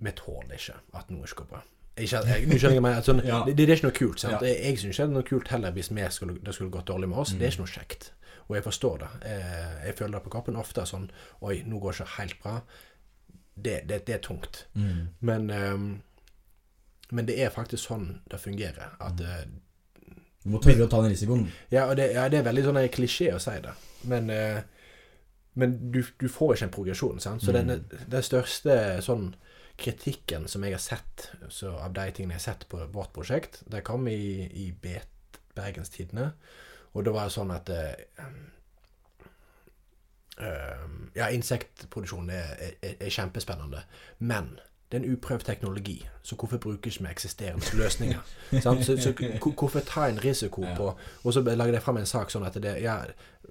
Vi tåler ikke at noe ikke går bra. Ikke, jeg, jeg meg, sånn, Ja. det, det er ikke noe kult. sant? Ja. Jeg, jeg syns ikke det er noe kult heller hvis vi skulle, det skulle gått dårlig med oss. Mm. Det er ikke noe kjekt. Og jeg forstår det. Jeg, jeg føler det på kroppen ofte sånn Oi, nå går det ikke helt bra. Det, det, det er tungt. Mm. Men, ehm, men det er faktisk sånn det fungerer. At eh, Du må tørre å ta den risikoen. ja, og det, ja, det er veldig sånn en klisjé å si det. Men, eh, men du, du får ikke en progresjon. Sant? Så Mm. den, den største sånn kritikken som jeg har sett så av de tingene jeg har sett på vårt prosjekt, det kom i, i Bet Bergenstidene. Og det var sånn at eh, eh, Ja, insektproduksjon er, er, er kjempespennende. Men det er en uprøvd teknologi, så hvorfor bruker ikke vi eksisterende løsninger? Så, så hvorfor ta en risiko Ja. på Og så lager jeg fram en sak sånn at det Ja,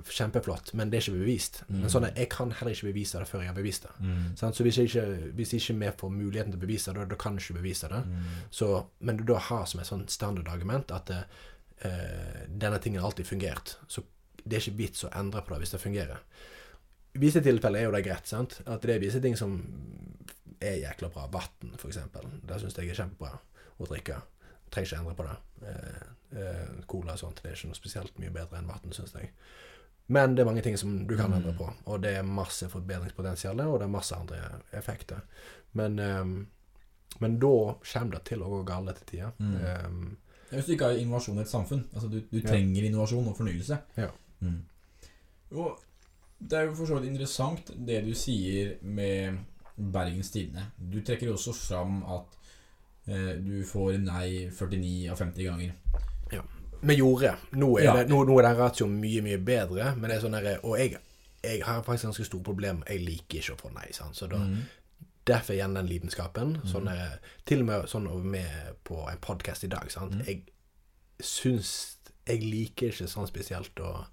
kjempeflott, men det er ikke bevist. Mm. Men sånn at jeg kan heller ikke bevise det før jeg har bevist det. Mm. Så hvis ikke, hvis ikke vi får muligheten til å bevise det, da, kan jeg ikke bevise det. Mm. Så, men du da har som et sånn standardargument at uh, denne tingen har alltid fungert. Så det er ikke vits å endre på det hvis det fungerer. I visse tilfeller er jo det greit. sant? At det er visse ting som er jækla bra. Vann, f.eks. Det syns jeg er kjempebra å drikke. Trenger ikke endre på det. Eh, eh, cola og sånt det er ikke noe spesielt mye bedre enn vann, syns jeg. Men det er mange ting som du kan Mm. endre på. Og det er masse forbedringspotensial, og det er masse andre effekter. Men, ehm, men da kommer det til å gå galt etter tida. Mm. Um, Hvis du ikke har innovasjon i et samfunn. Altså Du, du Ja. trenger innovasjon og fornyelse. Ja. Mm. Og det er jo for så vidt interessant det du sier med Bergens Tidende. Du trekker også fram at eh, du får nei 49 av 50 ganger. Ja. vi gjorde. Nå er, Ja. det, nå, nå er den ratioen mye, mye bedre. Men det er sånn der, Og jeg, jeg har faktisk ganske store problemer. Jeg liker ikke å få nei. Sant? Så da, Mm. Derfor igjen den lidenskapen. Mhm. Sånn, eh, til og med sånn med på en podkast i dag. Sant? Mm. Jeg syns Jeg liker ikke sånn spesielt å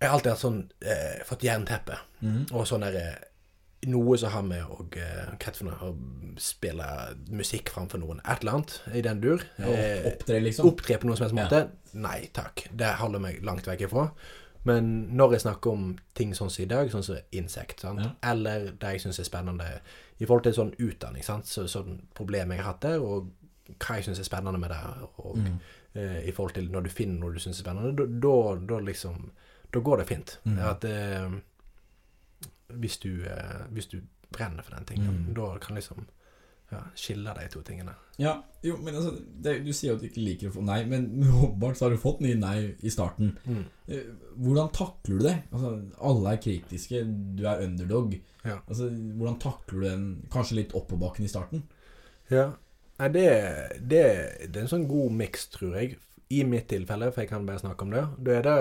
Jeg har alltid hatt sånn eh, fått jernteppe. Mm. Og sånn derre Noe som har med å, eh, å spille musikk framfor noen. Et eller annet i den dur. Ja, Eh, Opptre, liksom. Opptre på noen som helst måte? Nei takk. Det holder meg langt vekk ifra. Men når jeg snakker om ting sånn som i dag, sånn som insekt? Ja. eller det jeg syns er spennende i forhold til sånn utdanning, sant? så sånn problem jeg har hatt der, og hva jeg syns er spennende med det, og Mm. eh, i forhold til når du finner noe du syns er spennende, da liksom Da går det fint. Mm. At eh, hvis du eh, Hvis du brenner for den tingen, Mm. da kan liksom ja, skille de to tingene. Ja, jo, men altså det, Du sier jo at du ikke liker å få nei, men åpenbart så har du fått mye nei i starten. Mm. Eh, Hvordan takler du det? Altså, alle er kritiske, du er underdog. Ja. Altså, Hvordan takler du den kanskje litt oppoverbakken i starten? Ja. Nei, det, det, det er en sånn god miks, tror jeg. I mitt tilfelle, for jeg kan bare snakke om det. Da er det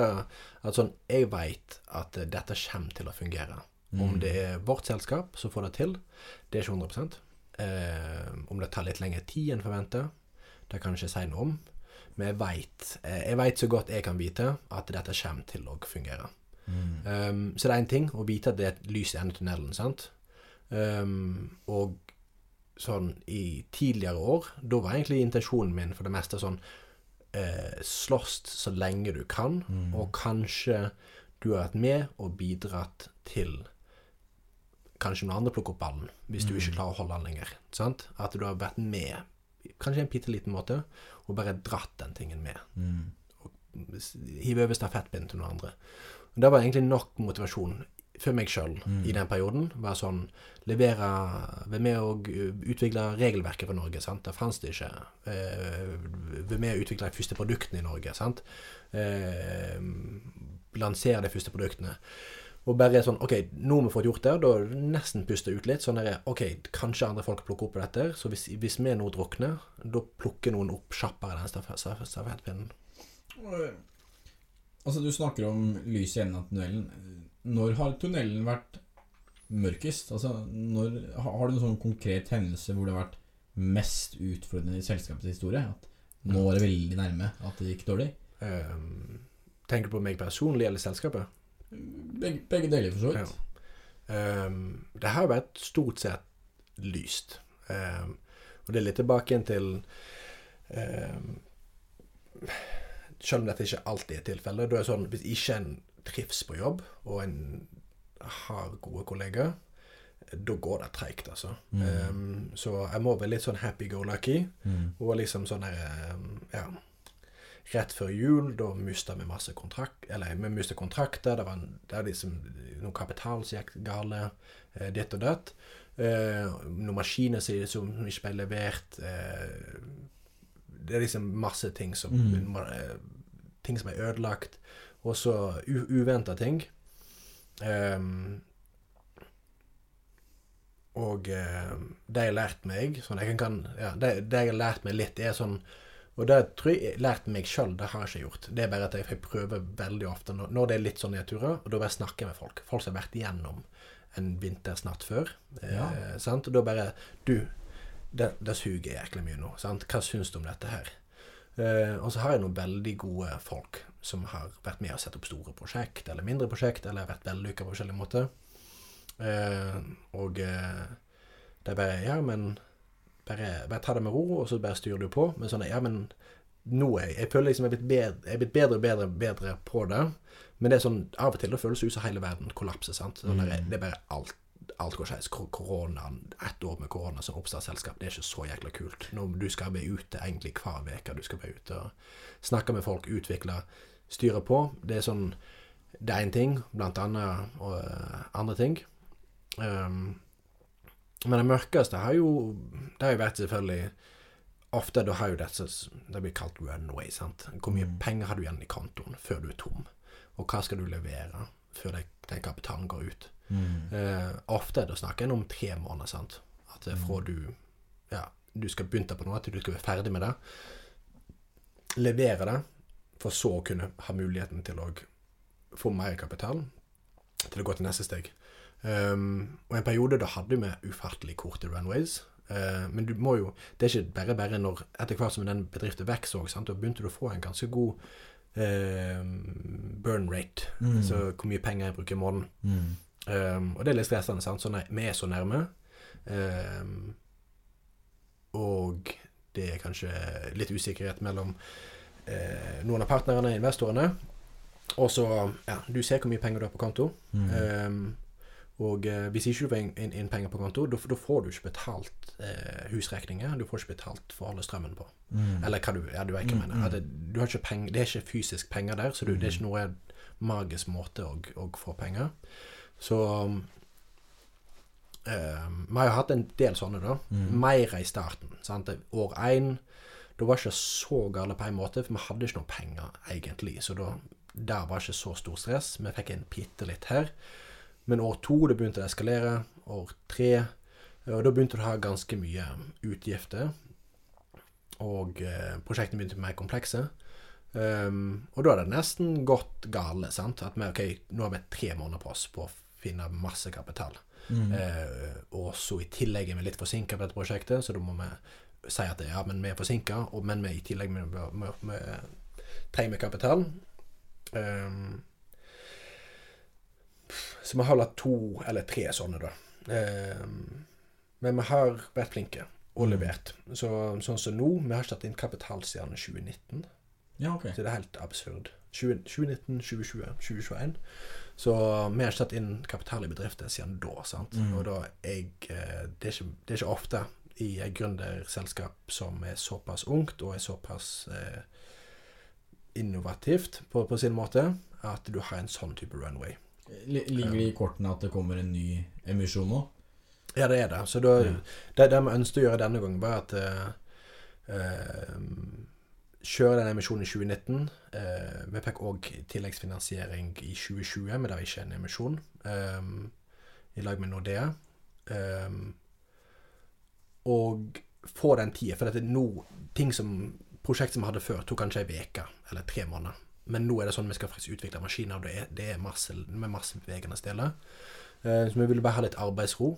at sånn Jeg veit at dette kommer til å fungere. Mm. Om det er vårt selskap som får det til, det er ikke 100 eh, Om det tar litt lengre tid enn forventa, det kan jeg ikke si noe om. Men jeg veit eh, vet så godt jeg kan vite at dette kommer til å fungere. Mm. Um, så det er én ting å vite at det er et lys i enden av tunnelen. sant? Um, og sånn i tidligere år, da var egentlig intensjonen min for det meste sånn eh, Slåss så lenge du kan, Mm. og kanskje du har vært med og bidratt til Kanskje noen andre plukker opp ballen, hvis du ikke klarer å holde den lenger. Sant? At du har vært med, kanskje en bitte liten måte, og bare dratt den tingen med. Mm. Hive over stafettpinnen til noen andre. Og Det var egentlig nok motivasjon for meg sjøl Mm. i den perioden. Var sånn Levere Være med og utvikle regelverket for Norge. sant? Det fantes det ikke. Eh, Være med og utvikle de første produktene i Norge. sant? Eh, lansere de første produktene. Og bare sånn OK, nå har vi fått gjort det. Da er det nesten puste ut litt. Sånn er OK, kanskje andre folk plukker opp dette. Så hvis, hvis vi nå drukner, da plukker noen opp kjappere den staf- staf- stafettpinnen. Altså, du snakker om lyset i enden av tunnelen. Når har tunnelen vært mørkest? Altså, når, har har du en sånn konkret hendelse hvor det har vært mest utfordrende i selskapets historie? At nå er det veldig nærme at det gikk dårlig? Um, tenker du på meg personlig eller selskapet? Begge, begge deler, for så vidt. Um, det har vært stort sett lyst. Um, og det er litt tilbake igjen til um, Selv om dette ikke alltid er tilfellet. Da er det sånn hvis ikke en trives på jobb, og en har gode kollegaer, da går det treigt, altså. Mm. Um, så jeg må være litt sånn happy-go-lucky. Mm. Og liksom sånn her um, Ja. Rett før jul, da mista vi masse kontrakt Eller vi mista kontrakter. Det var en, det var liksom noen kapital som gikk gale. Eh, ditt og datt. Eh, noen maskiner som, som ikke ble levert. Eh, det er liksom masse ting som Mm. eh, Ting som er ødelagt. Og så uventa ting. Um, og eh, det jeg har lært meg sånn jeg kan, ja, det, det jeg har lært meg litt, er sånn Og det tror jeg jeg lærte lært meg sjøl, det har jeg ikke gjort. Det er bare at jeg, prøver veldig ofte når, det er litt sånn nedturer, og da bare snakker jeg med folk. Folk som har vært igjennom en vintersnatt før. Ja. Eh, sant? Og da bare Du, det, det suger jæklig mye nå. Sant? Hva syns du om dette her? Eh, og så har jeg noen veldig gode folk som har vært med og sett opp store prosjekt, eller mindre prosjekt, eller vært vellykka på forskjellige måter. Eh, og eh, det er bare Ja, men bare, bare ta det med ro, og så bare styrer du på. Men sånn Ja, men nå er jeg Jeg føler liksom jeg er blitt bedre, jeg er blitt bedre og bedre, bedre på det. Men det er sånn av og til det føles ut som hele verden kollapser. sant? Sånn mm. det er bare alt alt går skeis. Kor- Koronaen, ett år med korona som oppstartsselskap, det er ikke så jækla kult. Når du skal være ute egentlig hver uke, du skal være ute og snakke med folk, utvikle, styre på. Det er sånn Det er én ting, blant annet og eh, andre ting. Um, men det mørkeste har jo Det har jo vært selvfølgelig Ofte da har jo dette Det blir kalt runway. sant? Hvor mye Mm. penger har du igjen i kontoen før du er tom? Og hva skal du levere før det, den kapitalen går ut? Mm. Eh, ofte da snakker en om tre måneder. sant? At det er fra du ja, du skal begynne på noe, til du skal være ferdig med det. Levere det, for så å kunne ha muligheten til å få mer kapital til å gå til neste steg. Um, og en periode da hadde vi ufattelig korte runways. Uh, men du må jo Det er ikke bare bare når etter hvert som den bedriften vokser òg, da begynte du å få en ganske god uh, burn rate. Mm. Altså hvor mye penger jeg bruker i måneden. Mm. Um, og det er litt stressende, sant? Så nei, vi er så nærme. Um, og det er kanskje litt usikkerhet mellom uh, noen av partnerne, investorene. Og så Ja, du ser hvor mye penger du har på konto. Mm. Um, og eh, hvis ikke du får inn, inn, inn penger på konto, da får du ikke betalt eh, husregninger. Du får ikke betalt for å holde strømmen på. Mm. Eller hva du Ja, du vet hva jeg Mm, mener. mm. At det, du har ikke peng, det er ikke fysisk penger der, så du, det er ikke noe magisk måte å, å få penger. Så um, eh, Vi har jo hatt en del sånne, da. Mm. Mer i starten. Sant? År én Da var det ikke så gale på en måte, for vi hadde ikke noe penger, egentlig. Så da der var ikke så stor stress. Vi fikk inn bitte litt her. Men år to det begynte det å eskalere. År tre Og da begynte det å ha ganske mye utgifter. Og eh, prosjektene begynte å bli mer komplekse. Um, og da er det nesten gått gale. sant? At vi, ok, Nå har vi tre måneder på oss på å finne masse kapital. Mm. Uh, og så i tillegg er vi litt forsinka på dette prosjektet, så da må vi si at ja, men vi er forsinka, men vi i tillegg vi, vi, vi, trenger kapital. Um, så vi har hatt to eller tre sånne, da. Eh, men vi har vært flinke og Mm. levert. Så, sånn som nå, vi har ikke tatt inn kapital siden 2019. Ja, ok. Så det er helt absurd. 20, 2019, 2020, 2021. Så vi har ikke tatt inn kapital i bedrifter siden da. sant? Mm. Og da jeg, eh, det, er ikke, det er ikke ofte i et gründerselskap som er såpass ungt og er såpass eh, innovativt på, på sin måte, at du har en sånn type runway. Li- Ligger det i kortene at det kommer en ny emisjon nå? Ja, det er det. Så da, Ja. det, det vi ønsket å gjøre denne gangen, var at eh, eh, Kjøre den emisjonen i 2019. Eh, vi fikk òg tilleggsfinansiering i 2020, men det var ikke en emisjon. eh, I lag med Nordea. Eh, og få den tida. For dette er nå ting som Prosjekt som vi hadde før, tok kanskje ei uke eller tre måneder. Men nå er det sånn vi skal faktisk utvikle maskiner, og det er, det er masse, med masse bevegende deler. Eh, Så vi ville bare ha litt arbeidsro.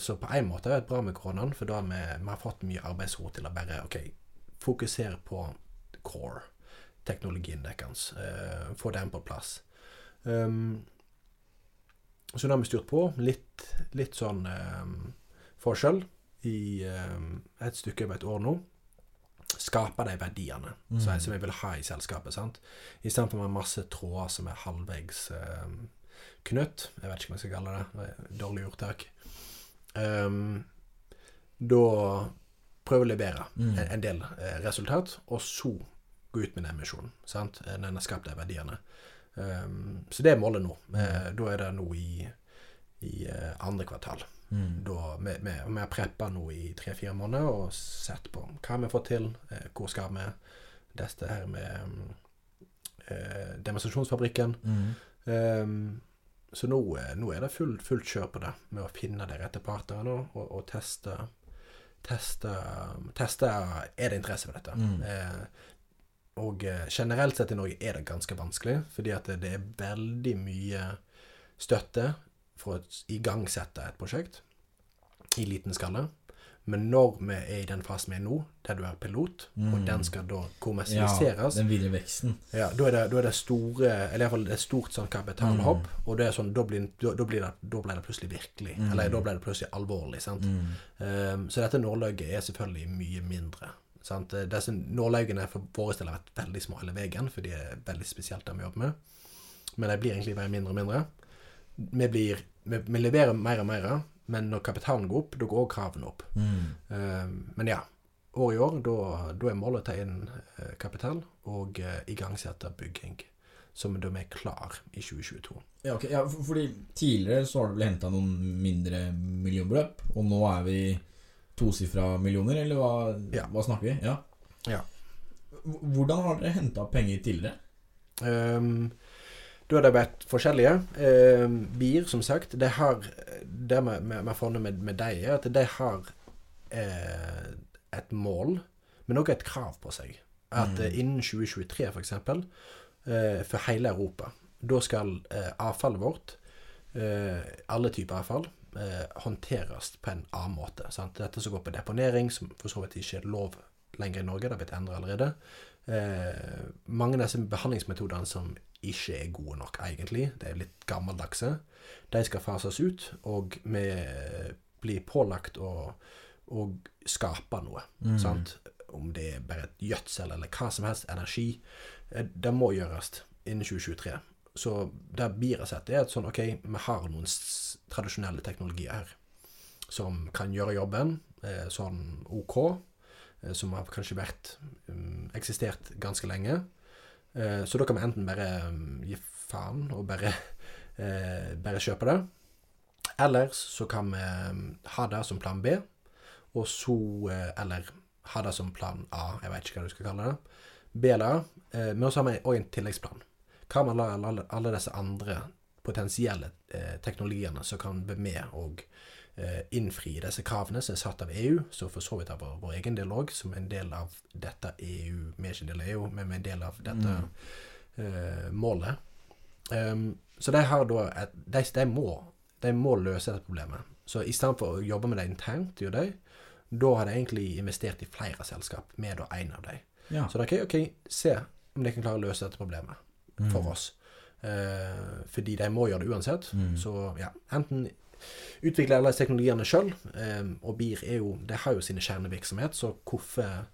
Så på en måte er det bra med koronaen, for da har vi, vi har fått mye arbeidsro til å bare ok, fokusere på core, teknologien deres. eh, få den på plass. Um, så nå har vi styrt på. Litt, litt sånn um, forskjell i um, et stykke over et år nå. Skape de verdiene Mm. som, som jeg vil ha i selskapet. sant? Istedenfor med masse tråder som er halvveis um, knytt. Jeg vet ikke hva jeg skal kalle det. det Dårlig ordtak. Um, da prøve å levere Mm. en, en del eh, resultat, og så gå ut med den misjonen. sant? Eh, Når en har skapt de verdiene. Um, så det er målet nå. Eh, da er det nå i, i eh, andre kvartal. Mm. Da vi, vi, vi har preppa nå i tre-fire måneder og sett på hva vi fått til, eh, hvor skal vi. Dette her med mm, eh, demonstrasjonsfabrikken. Mm. Um, så nå, eh, nå er det full, fullt kjør på det, med å finne de rette partnerne og, og teste Teste, teste Er det interesse for dette. Mm. Eh, og eh, generelt sett i Norge er det ganske vanskelig, fordi at det, det er veldig mye støtte for å igangsette et prosjekt i liten skala. Men når vi er i den fasen vi er nå, der du er pilot, Mm. og den skal da kommersialiseres Ja, den videre veksten. ja, da er det, da er det store Eller iallfall et stort sånn kapitalhopp. Og det er sånn, da blir, da, da blir det, da ble det plutselig virkelig. Mm. Eller da ble det plutselig alvorlig. sant? Mm. Um, så dette nåløyet er selvfølgelig mye mindre. Sant? Eh, Disse nåløyene for våre del har vært veldig små hele veien, for de er veldig spesielt det vi jobber med. Men de blir egentlig bare mindre og mindre. Vi, blir, vi, vi leverer mer og mer, men når kapitalen går opp, da går òg kravene opp. Mm. Uh, men ja, år i år, da, er målet å ta inn uh, kapital og uh, igangsette bygging. Som da vi er klar i 2022. Ja, okay. ja, for, fordi tidligere så har du vel henta noen mindre millionbeløp, og nå er vi tosifra millioner, eller hva, Ja. hva snakker vi? Ja. Ja. Hvordan har dere henta penger tidligere? Um, da har det vært forskjellige. Eh, bier, som sagt, det har Det vi har funnet med, med dem, er at de har eh, et mål, men også et krav på seg. At Mm. eh, innen 2023, f.eks., eh, for hele Europa, da skal eh, avfallet vårt, eh, alle typer avfall, eh, håndteres på en annen måte. Sant? Dette som går på deponering, som for så vidt ikke er lov lenger i Norge, det har blitt endret allerede. Eh, mange av disse behandlingsmetodene som ikke er gode nok, egentlig, det er litt gammeldagse, de skal fases ut, og vi blir pålagt å, å skape noe. Mm. Sant? Om det er bare et gjødsel eller hva som helst, energi. eh, Det må gjøres innen 2023. Så det har sett, er at sånn, ok, vi har noen tradisjonelle teknologier her som kan gjøre jobben eh, sånn OK, eh, som har kanskje vært um, eksistert ganske lenge. Eh, så da kan vi enten bare um, gi faen og bare, eh, bare kjøpe det. Eller så kan vi um, ha det som plan B, og så eh, Eller ha det som plan A, jeg vet ikke hva du skal kalle det. B-la. Men også har vi òg en tilleggsplan. Hva med alle, alle, disse andre potensielle teknologiene som kan være med og innfri disse kravene som er satt av EU, så for så vidt av vår, vår egen del òg, som en del av dette EU Vi er ikke en del av EU, men vi er en del av dette eh, målet. Um, så de har da et, de, de, må, de må løse dette problemet. Så i stedet for å jobbe med det internt, gjør de, da har de egentlig investert i flere selskap, med da én av dem. Ja. Så da kan ok, se om de kan klare å løse dette problemet Mm. for oss. Uh, fordi de må gjøre det uansett. Mm. Så ja, enten utvikle alle teknologiene sjøl. og BIR er jo, det har jo sine kjernevirksomhet, så hvorfor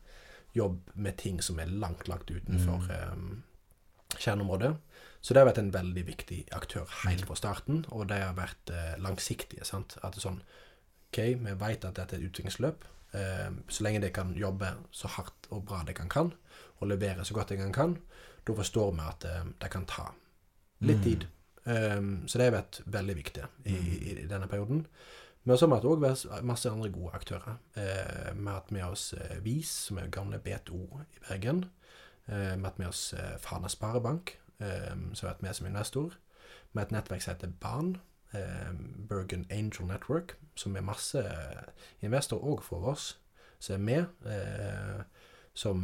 jobbe med ting som er langt, langt utenfor Mm. kjerneområdet? Så det har vært en veldig viktig aktør helt fra starten, og de har vært eh, langsiktige. sant? At det er sånn OK, vi vet at dette er et utviklingsløp. Eh, så lenge de kan jobbe så hardt og bra de kan, kan og levere så godt de kan, kan da forstår vi at de det kan ta litt Mm. tid. Um, så det har vært veldig viktig i, i, denne perioden. Men så har vi òg masse andre gode aktører. Eh, vi har hatt med oss eh, VIS, som er gamle BTO i Bergen. Eh, vi har hatt med oss eh, Fana Sparebank, som har vært med som investor. Vi har et nettverk som heter BAN, Bergen Angel Network, som er masse eh, investorer òg for oss, som er med som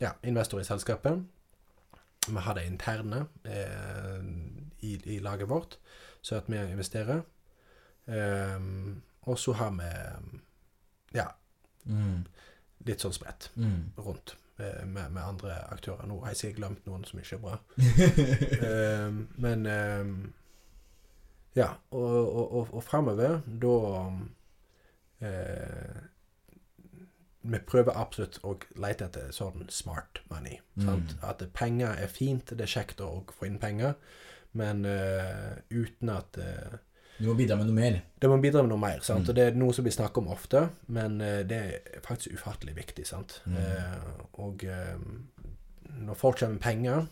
ja, investor i selskapet. Vi har det interne eh, i, i laget vårt, så at vi investerer. Um, og så har vi ja, Mm. litt sånn spredt Mm. rundt eh, med, med andre aktører. Nå har jeg sikkert glemt noen som ikke er bra. um, men um, ja, og, og, og, og framover, da eh, Vi prøver absolutt å lete etter sånn smart money. Mm. At penger er fint, det er kjekt å få inn penger, men uh, uten at uh, Du må bidra med noe mer. det må bidra med noe mer. sant? Mm. Og Det er noe som blir snakket om ofte, men uh, det er faktisk ufattelig viktig. sant? Mm. Og når folk kommer med penger,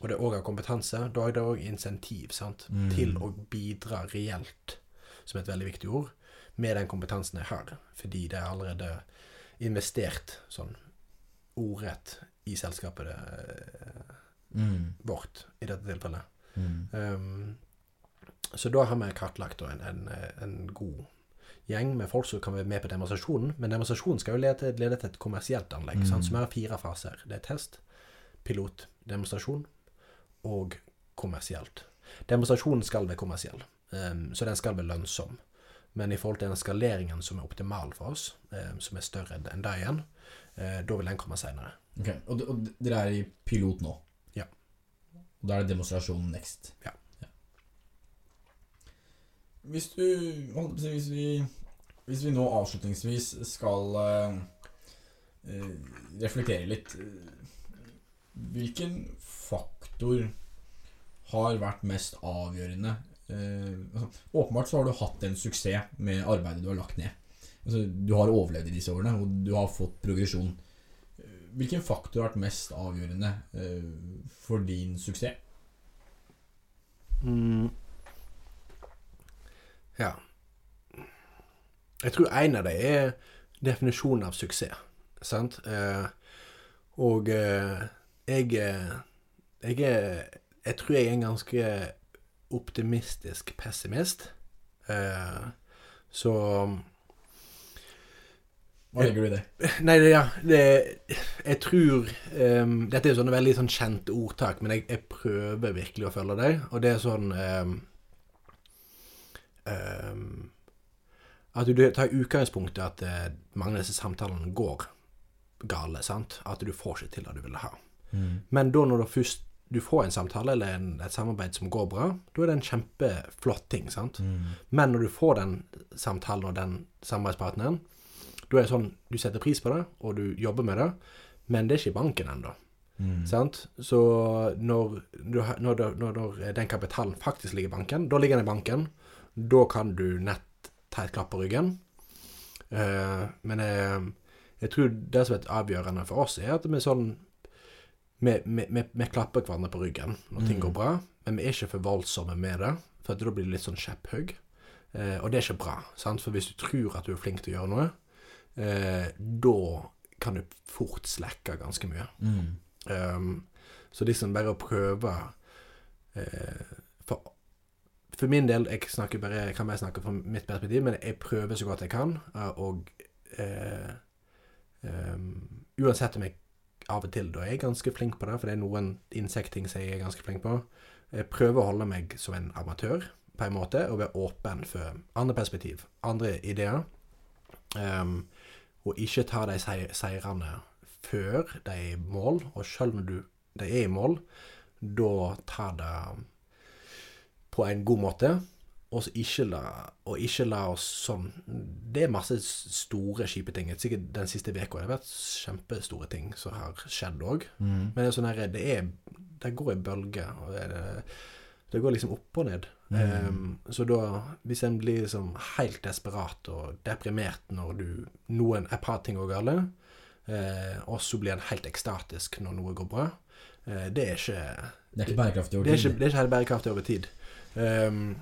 og det òg har kompetanse, da er det òg insentiv sant? Mm. til å bidra reelt, som er et veldig viktig ord, med den kompetansen jeg har. Fordi det er allerede investert sånn ordrett i selskapet eh, Mm. vårt, i dette tilfellet. Mm. Um, så da har vi kartlagt en, en, en god gjeng med folk som kan være med på demonstrasjonen. Men demonstrasjonen skal jo lede lede til et kommersielt anlegg. Mm. Sant? Så vi har fire faser. Det er test, pilot, demonstrasjon og kommersielt. Demonstrasjonen skal være kommersiell, um, så den skal være lønnsom. Men i forhold til den skaleringen som er optimal for oss, um, som er større enn det igjen, uh, da vil den komme seinere. Okay. og, og dere er i pilot nå? Ja. Og da er det demonstrasjon next? Ja. Hvis du hvis, vi, hvis vi nå avslutningsvis skal eh, eh, reflektere litt eh, Hvilken faktor har vært mest avgjørende? Eh, altså, åpenbart så har du hatt en suksess med arbeidet du har lagt ned. Altså, du har overlevd i disse årene, og du har fått progresjon. Hvilken faktor har vært mest avgjørende eh, for din suksess? Mm. Ja. Jeg tror en av dem er definisjonen av suksess. Sant? Eh, og eh, jeg, eh, jeg Jeg tror jeg er en ganske optimistisk pessimist. Eh, så Hva legger du i det? Nei, det, ja, det, jeg tror um, Dette er jo sånne veldig sånn kjente ordtak, men jeg, jeg prøver virkelig å følge det. Og det er sånn um, um, At du tar utgangspunkt i at eh, mange av disse samtalene går gale. sant? At du får ikke til det du ville ha. Men da når du først du får en samtale eller en, et samarbeid som går bra, da er det en kjempeflott ting. sant? Men når du får den samtalen og den samarbeidspartneren, da er det sånn du setter pris på det, og du jobber med det, men det er ikke i banken ennå. Mm. Sant? Så når, du når, når, når den kapitalen faktisk ligger i banken, da ligger den i banken, da kan du nett ta et klapp på ryggen. Uh, men jeg, jeg tror det som er avgjørende for oss, er at vi sånn vi, vi, vi, vi klapper hverandre på ryggen når ting Mm. går bra, men vi er ikke for voldsomme med det, for da blir det litt sånn kjepphugg. Eh, og det er ikke bra, sant? for hvis du tror at du er flink til å gjøre noe, eh, da kan du fort slekke ganske mye. Mm. Um, så liksom bare å prøve eh, for, for min del jeg snakker bare, jeg kan bare snakke fra mitt perspektiv, men jeg prøver så godt jeg kan. eh, Og eh, um, uansett om jeg av og til da er jeg ganske flink på det, for det er noen insektting som jeg er ganske flink på. Jeg prøver å holde meg som en amatør på en måte, og være åpen for andre perspektiv, andre ideer. Um, og ikke ta de sei- seirene før de er i mål, og selv når du, de er i mål, da ta det på en god måte, og ikke la, og ikke la oss sånn Det er masse store, kjipe ting. Sikkert den siste uka har det vært kjempestore ting som har skjedd òg. Mm. Men det er sånn her, det er Det går i bølger. og Det, det, går liksom opp og ned. Mm. Um, så da, hvis en blir liksom helt desperat og deprimert når du noen et par ting går gale, uh, og så blir en helt ekstatisk når noe går bra, uh, det er ikke Det er ikke bærekraftig over det er ikke, tid. det er ikke helt bærekraftig over tid. Ehm,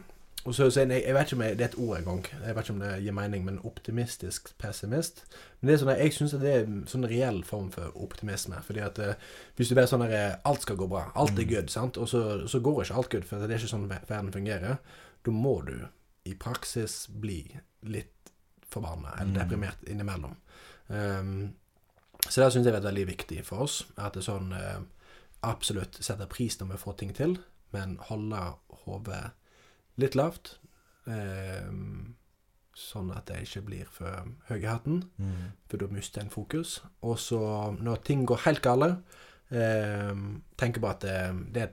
og så, så jeg, jeg vet ikke om jeg, Det er et ord engang. Jeg vet ikke om det gir mening, men optimistisk pessimist. Men det er sånn at jeg syns det er en sånn reell form for optimisme. fordi at eh, hvis du bare sånn at eh, alt skal gå bra, alt er Mm. good, sant? og så, så går ikke alt good, for det er ikke sånn verden fungerer, da må du i praksis bli litt forbanna eller Mm. deprimert innimellom. Um, så det syns jeg er veldig viktig for oss. At det er sånn uh, absolutt setter pris når vi får ting til, men holde hodet litt lavt. Eh, sånn at jeg ikke blir for høy i hatten, Mm. for da mister en fokus. Og så, når ting går helt gale, eh, tenker på at det, det,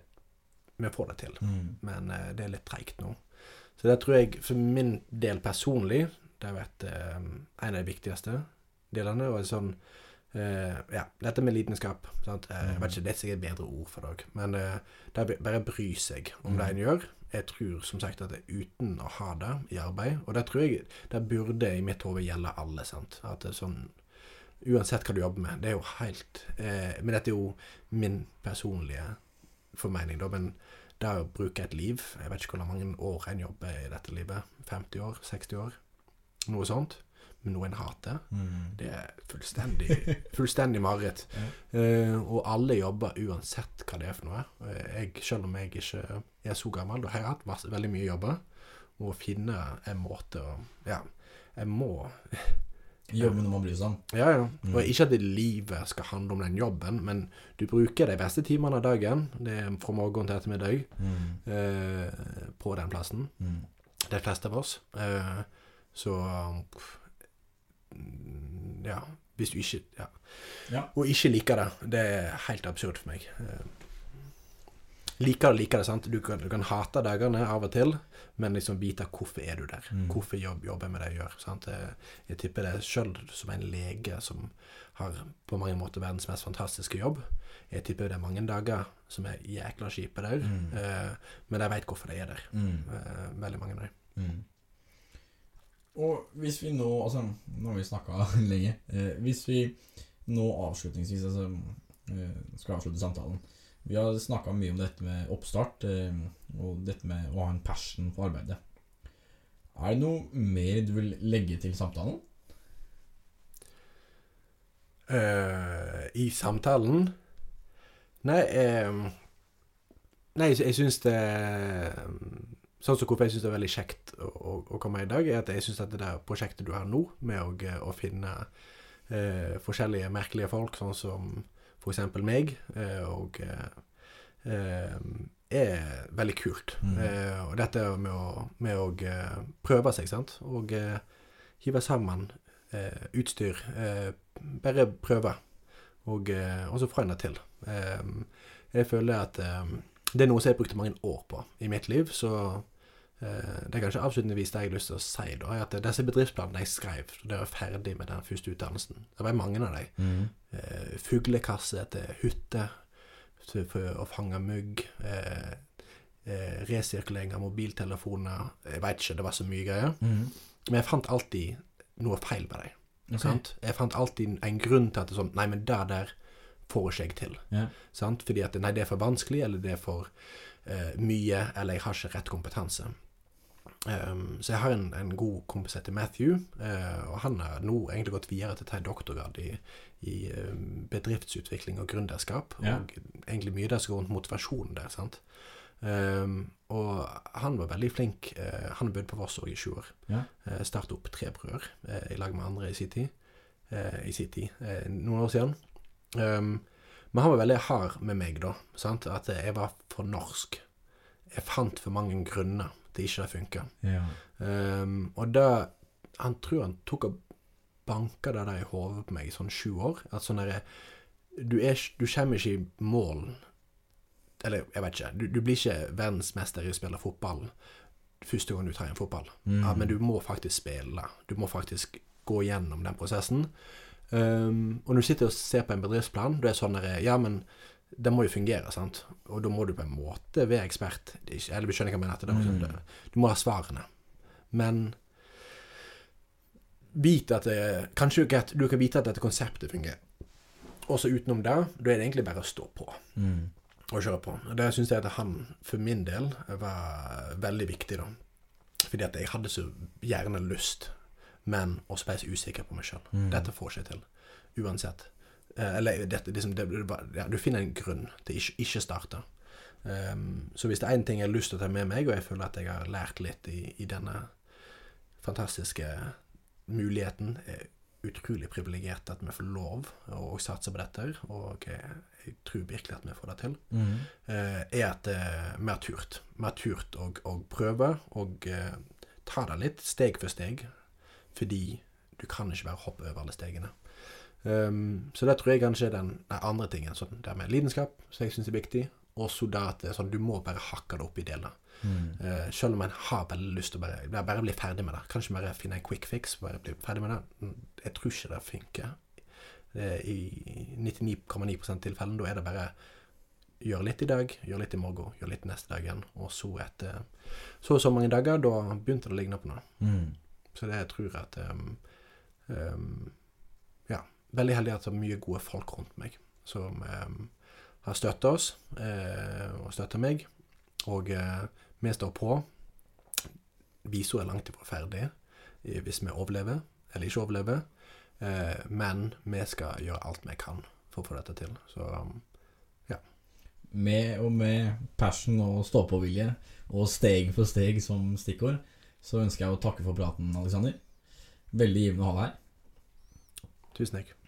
vi får det til. Mm. Men eh, det er litt treigt nå. Så det tror jeg for min del personlig det har vært eh, en av de viktigste delene. Og sånn eh, Ja, dette med lidenskap. Sant? Eh, Jeg vet ikke, Det er sikkert et bedre ord for deg, Men eh, det er bare bry seg om det Mm. en gjør. Jeg tror som sagt at det er uten å ha det i arbeid Og det tror jeg det burde i mitt hode gjelde alle. sant? At det er sånn Uansett hva du jobber med. Det er jo helt eh, Men dette er jo min personlige formening, da. Men det å bruke et liv Jeg vet ikke hvor mange år en jobber i dette livet. 50 år? 60 år? Noe sånt. Men noe en hater. Mm. Det er fullstendig, fullstendig mareritt. Eh, og alle jobber uansett hva det er for noe. Eh, Jeg, selv om jeg ikke er så gammel, og har jeg hatt veldig mye jobber. Og å finne en måte å Ja, jeg må Jobbe med noe man bryr seg om. Ja, ja. Mm. Og ikke at livet skal handle om den jobben, men du bruker de beste timene av dagen, det er fra morgen til ettermiddag, Mm. eh, på den plassen. Mm. De fleste av oss. Eh, så pff, Ja. Hvis du ikke ja. Ja. Og ikke liker det. Det er helt absurd for meg. Eh, liker det, liker det, sant. Du kan, du kan hate dagene av og til, men liksom vite hvorfor er du der. Mm. Hvorfor jobb, jobber jeg med det jeg gjør. Sant? Jeg, jeg tipper det sjøl som en lege som har på mange måter verdens mest fantastiske jobb. Jeg tipper det er mange dager som er jækla kjipe der, Mm. eh, men jeg veit hvorfor de er der. Mm. Eh, veldig mange av dem. Og hvis vi nå Altså, nå har vi snakka lenge. Eh, hvis vi nå avslutningsvis altså, eh, skal avslutte samtalen Vi har snakka mye om dette med oppstart eh, og dette med å ha en passion for arbeidet. Er det noe mer du vil legge til samtalen? Uh, I samtalen Nei, uh, nei jeg, syns det Sånn som hvorfor jeg syns det er veldig kjekt å, å, å komme i dag, er at jeg syns det der prosjektet du har nå, med å, å finne eh, forskjellige merkelige folk, sånn som f.eks. meg, eh, og eh, eh, er veldig kult. Mm. Eh, og dette med å, eh, prøve seg, sant, og eh, hive sammen eh, utstyr. Eh, bare prøve, og, eh, og så få en det til. Eh, jeg føler at eh, det er noe som jeg brukte mange år på i mitt liv, så eh, det er kanskje avslutningsvis det jeg har lyst til å si, da, er at disse bedriftsplanene jeg skrev da jeg var ferdig med den første utdannelsen, det var mange av dem. Mm. Eh, fuglekasse til hytte for å fange mugg. Eh, eh, resirkulering av mobiltelefoner. Jeg veit ikke, det var så mye greier. Mm. Men jeg fant alltid noe feil med dem. Okay. Sant? Jeg fant alltid en grunn til at det er sånn Nei, men det der får ikke jeg til. Yeah. Sant? Fordi at nei, det er for vanskelig, eller det er for uh, mye, eller jeg har ikke rett kompetanse. Um, så jeg har en, en god kompis som heter Matthew, uh, og han har nå egentlig gått videre til å ta en doktorgrad i, i um, bedriftsutvikling og gründerskap. Ja. Og egentlig mye der som går rundt motivasjonen der. sant? Um, og han var veldig flink. Uh, han bodde på Voss òg i sju år. Ja. Uh, Starta opp Tre brødre uh, i lag med andre i sin tid. eh, I sin tid, eh, noen år siden. Um, men han var veldig hard med meg, da. Sant? At jeg var for norsk. Jeg fant for mange grunner til ikke det funka. Ja. Um, og da Han tror han tok og banka det der i hodet på meg i sånn sju år. At sånn derre du, er du kommer ikke i mål Eller jeg vet ikke. Du, du blir ikke verdensmester i å spille fotball første gang du tar en fotball. Mm. Ja, men du må faktisk spille. Du må faktisk gå gjennom den prosessen. Um, og når du sitter og ser på en bedriftsplan, du er sånn der, Ja, men det må jo fungere, sant? Og da må du på en måte være ekspert. Er ikke, eller du skjønner hva jeg mener? etter det, Mm. Du må ha svarene. Men vite at det, Kanskje kan- du kan vite at dette konseptet fungerer. Og så utenom det, da er det egentlig bare å stå på Mm. Og kjøre på. Og Det syns jeg at han, for min del, var veldig viktig, da. Fordi at jeg hadde så gjerne lyst, men også ble jeg så usikker på meg sjøl. Mm. Dette får seg jeg til. Uansett. Eh, eller dette, liksom, det, ja, du finner en grunn til ikke ikke starte. Um, så hvis det er én ting jeg har lyst til å ta med meg, og jeg føler at jeg har lært litt i, i denne fantastiske muligheten er utrolig privilegert at vi får lov å satse på dette, og jeg, jeg tror virkelig at vi får det til Mm. uh, er at eh, vi har turt. Vi har turt å, å prøve og uh, ta det litt steg for steg. Fordi du kan ikke bare hoppe over alle stegene. Um, så det tror jeg kanskje er den, den andre tingen. Sånn, det med lidenskap, som jeg syns er viktig. Og så det at sånn, du må bare hakke det opp i deler. Mm. Uh, selv om en har veldig lyst til å bare, bare bli ferdig med det. Kanskje bare finne en quick fix. Bare bli ferdig med det. Mm, Jeg tror ikke det funker. Eh, I 99,9% tilfellen. Da er det bare gjør litt i dag, gjør litt i morgen, gjør litt neste dagen. Og så etter så og så mange dager, da begynte det å ligne på noe. Mm. Så det jeg tror at um, um. Veldig heldig at det er mye gode folk rundt meg som eh, har støtta oss eh, og støtta meg. Og eh, vi står på. Viso er langt ifra ferdig hvis vi overlever eller ikke overlever. Eh, men vi skal gjøre alt vi kan for å få dette til. Så ja. Med og med passion og stå-på-vilje og steg for steg som stikkord, så ønsker jeg å takke for praten, Alexander. Veldig givende å ha deg her. tusen takk.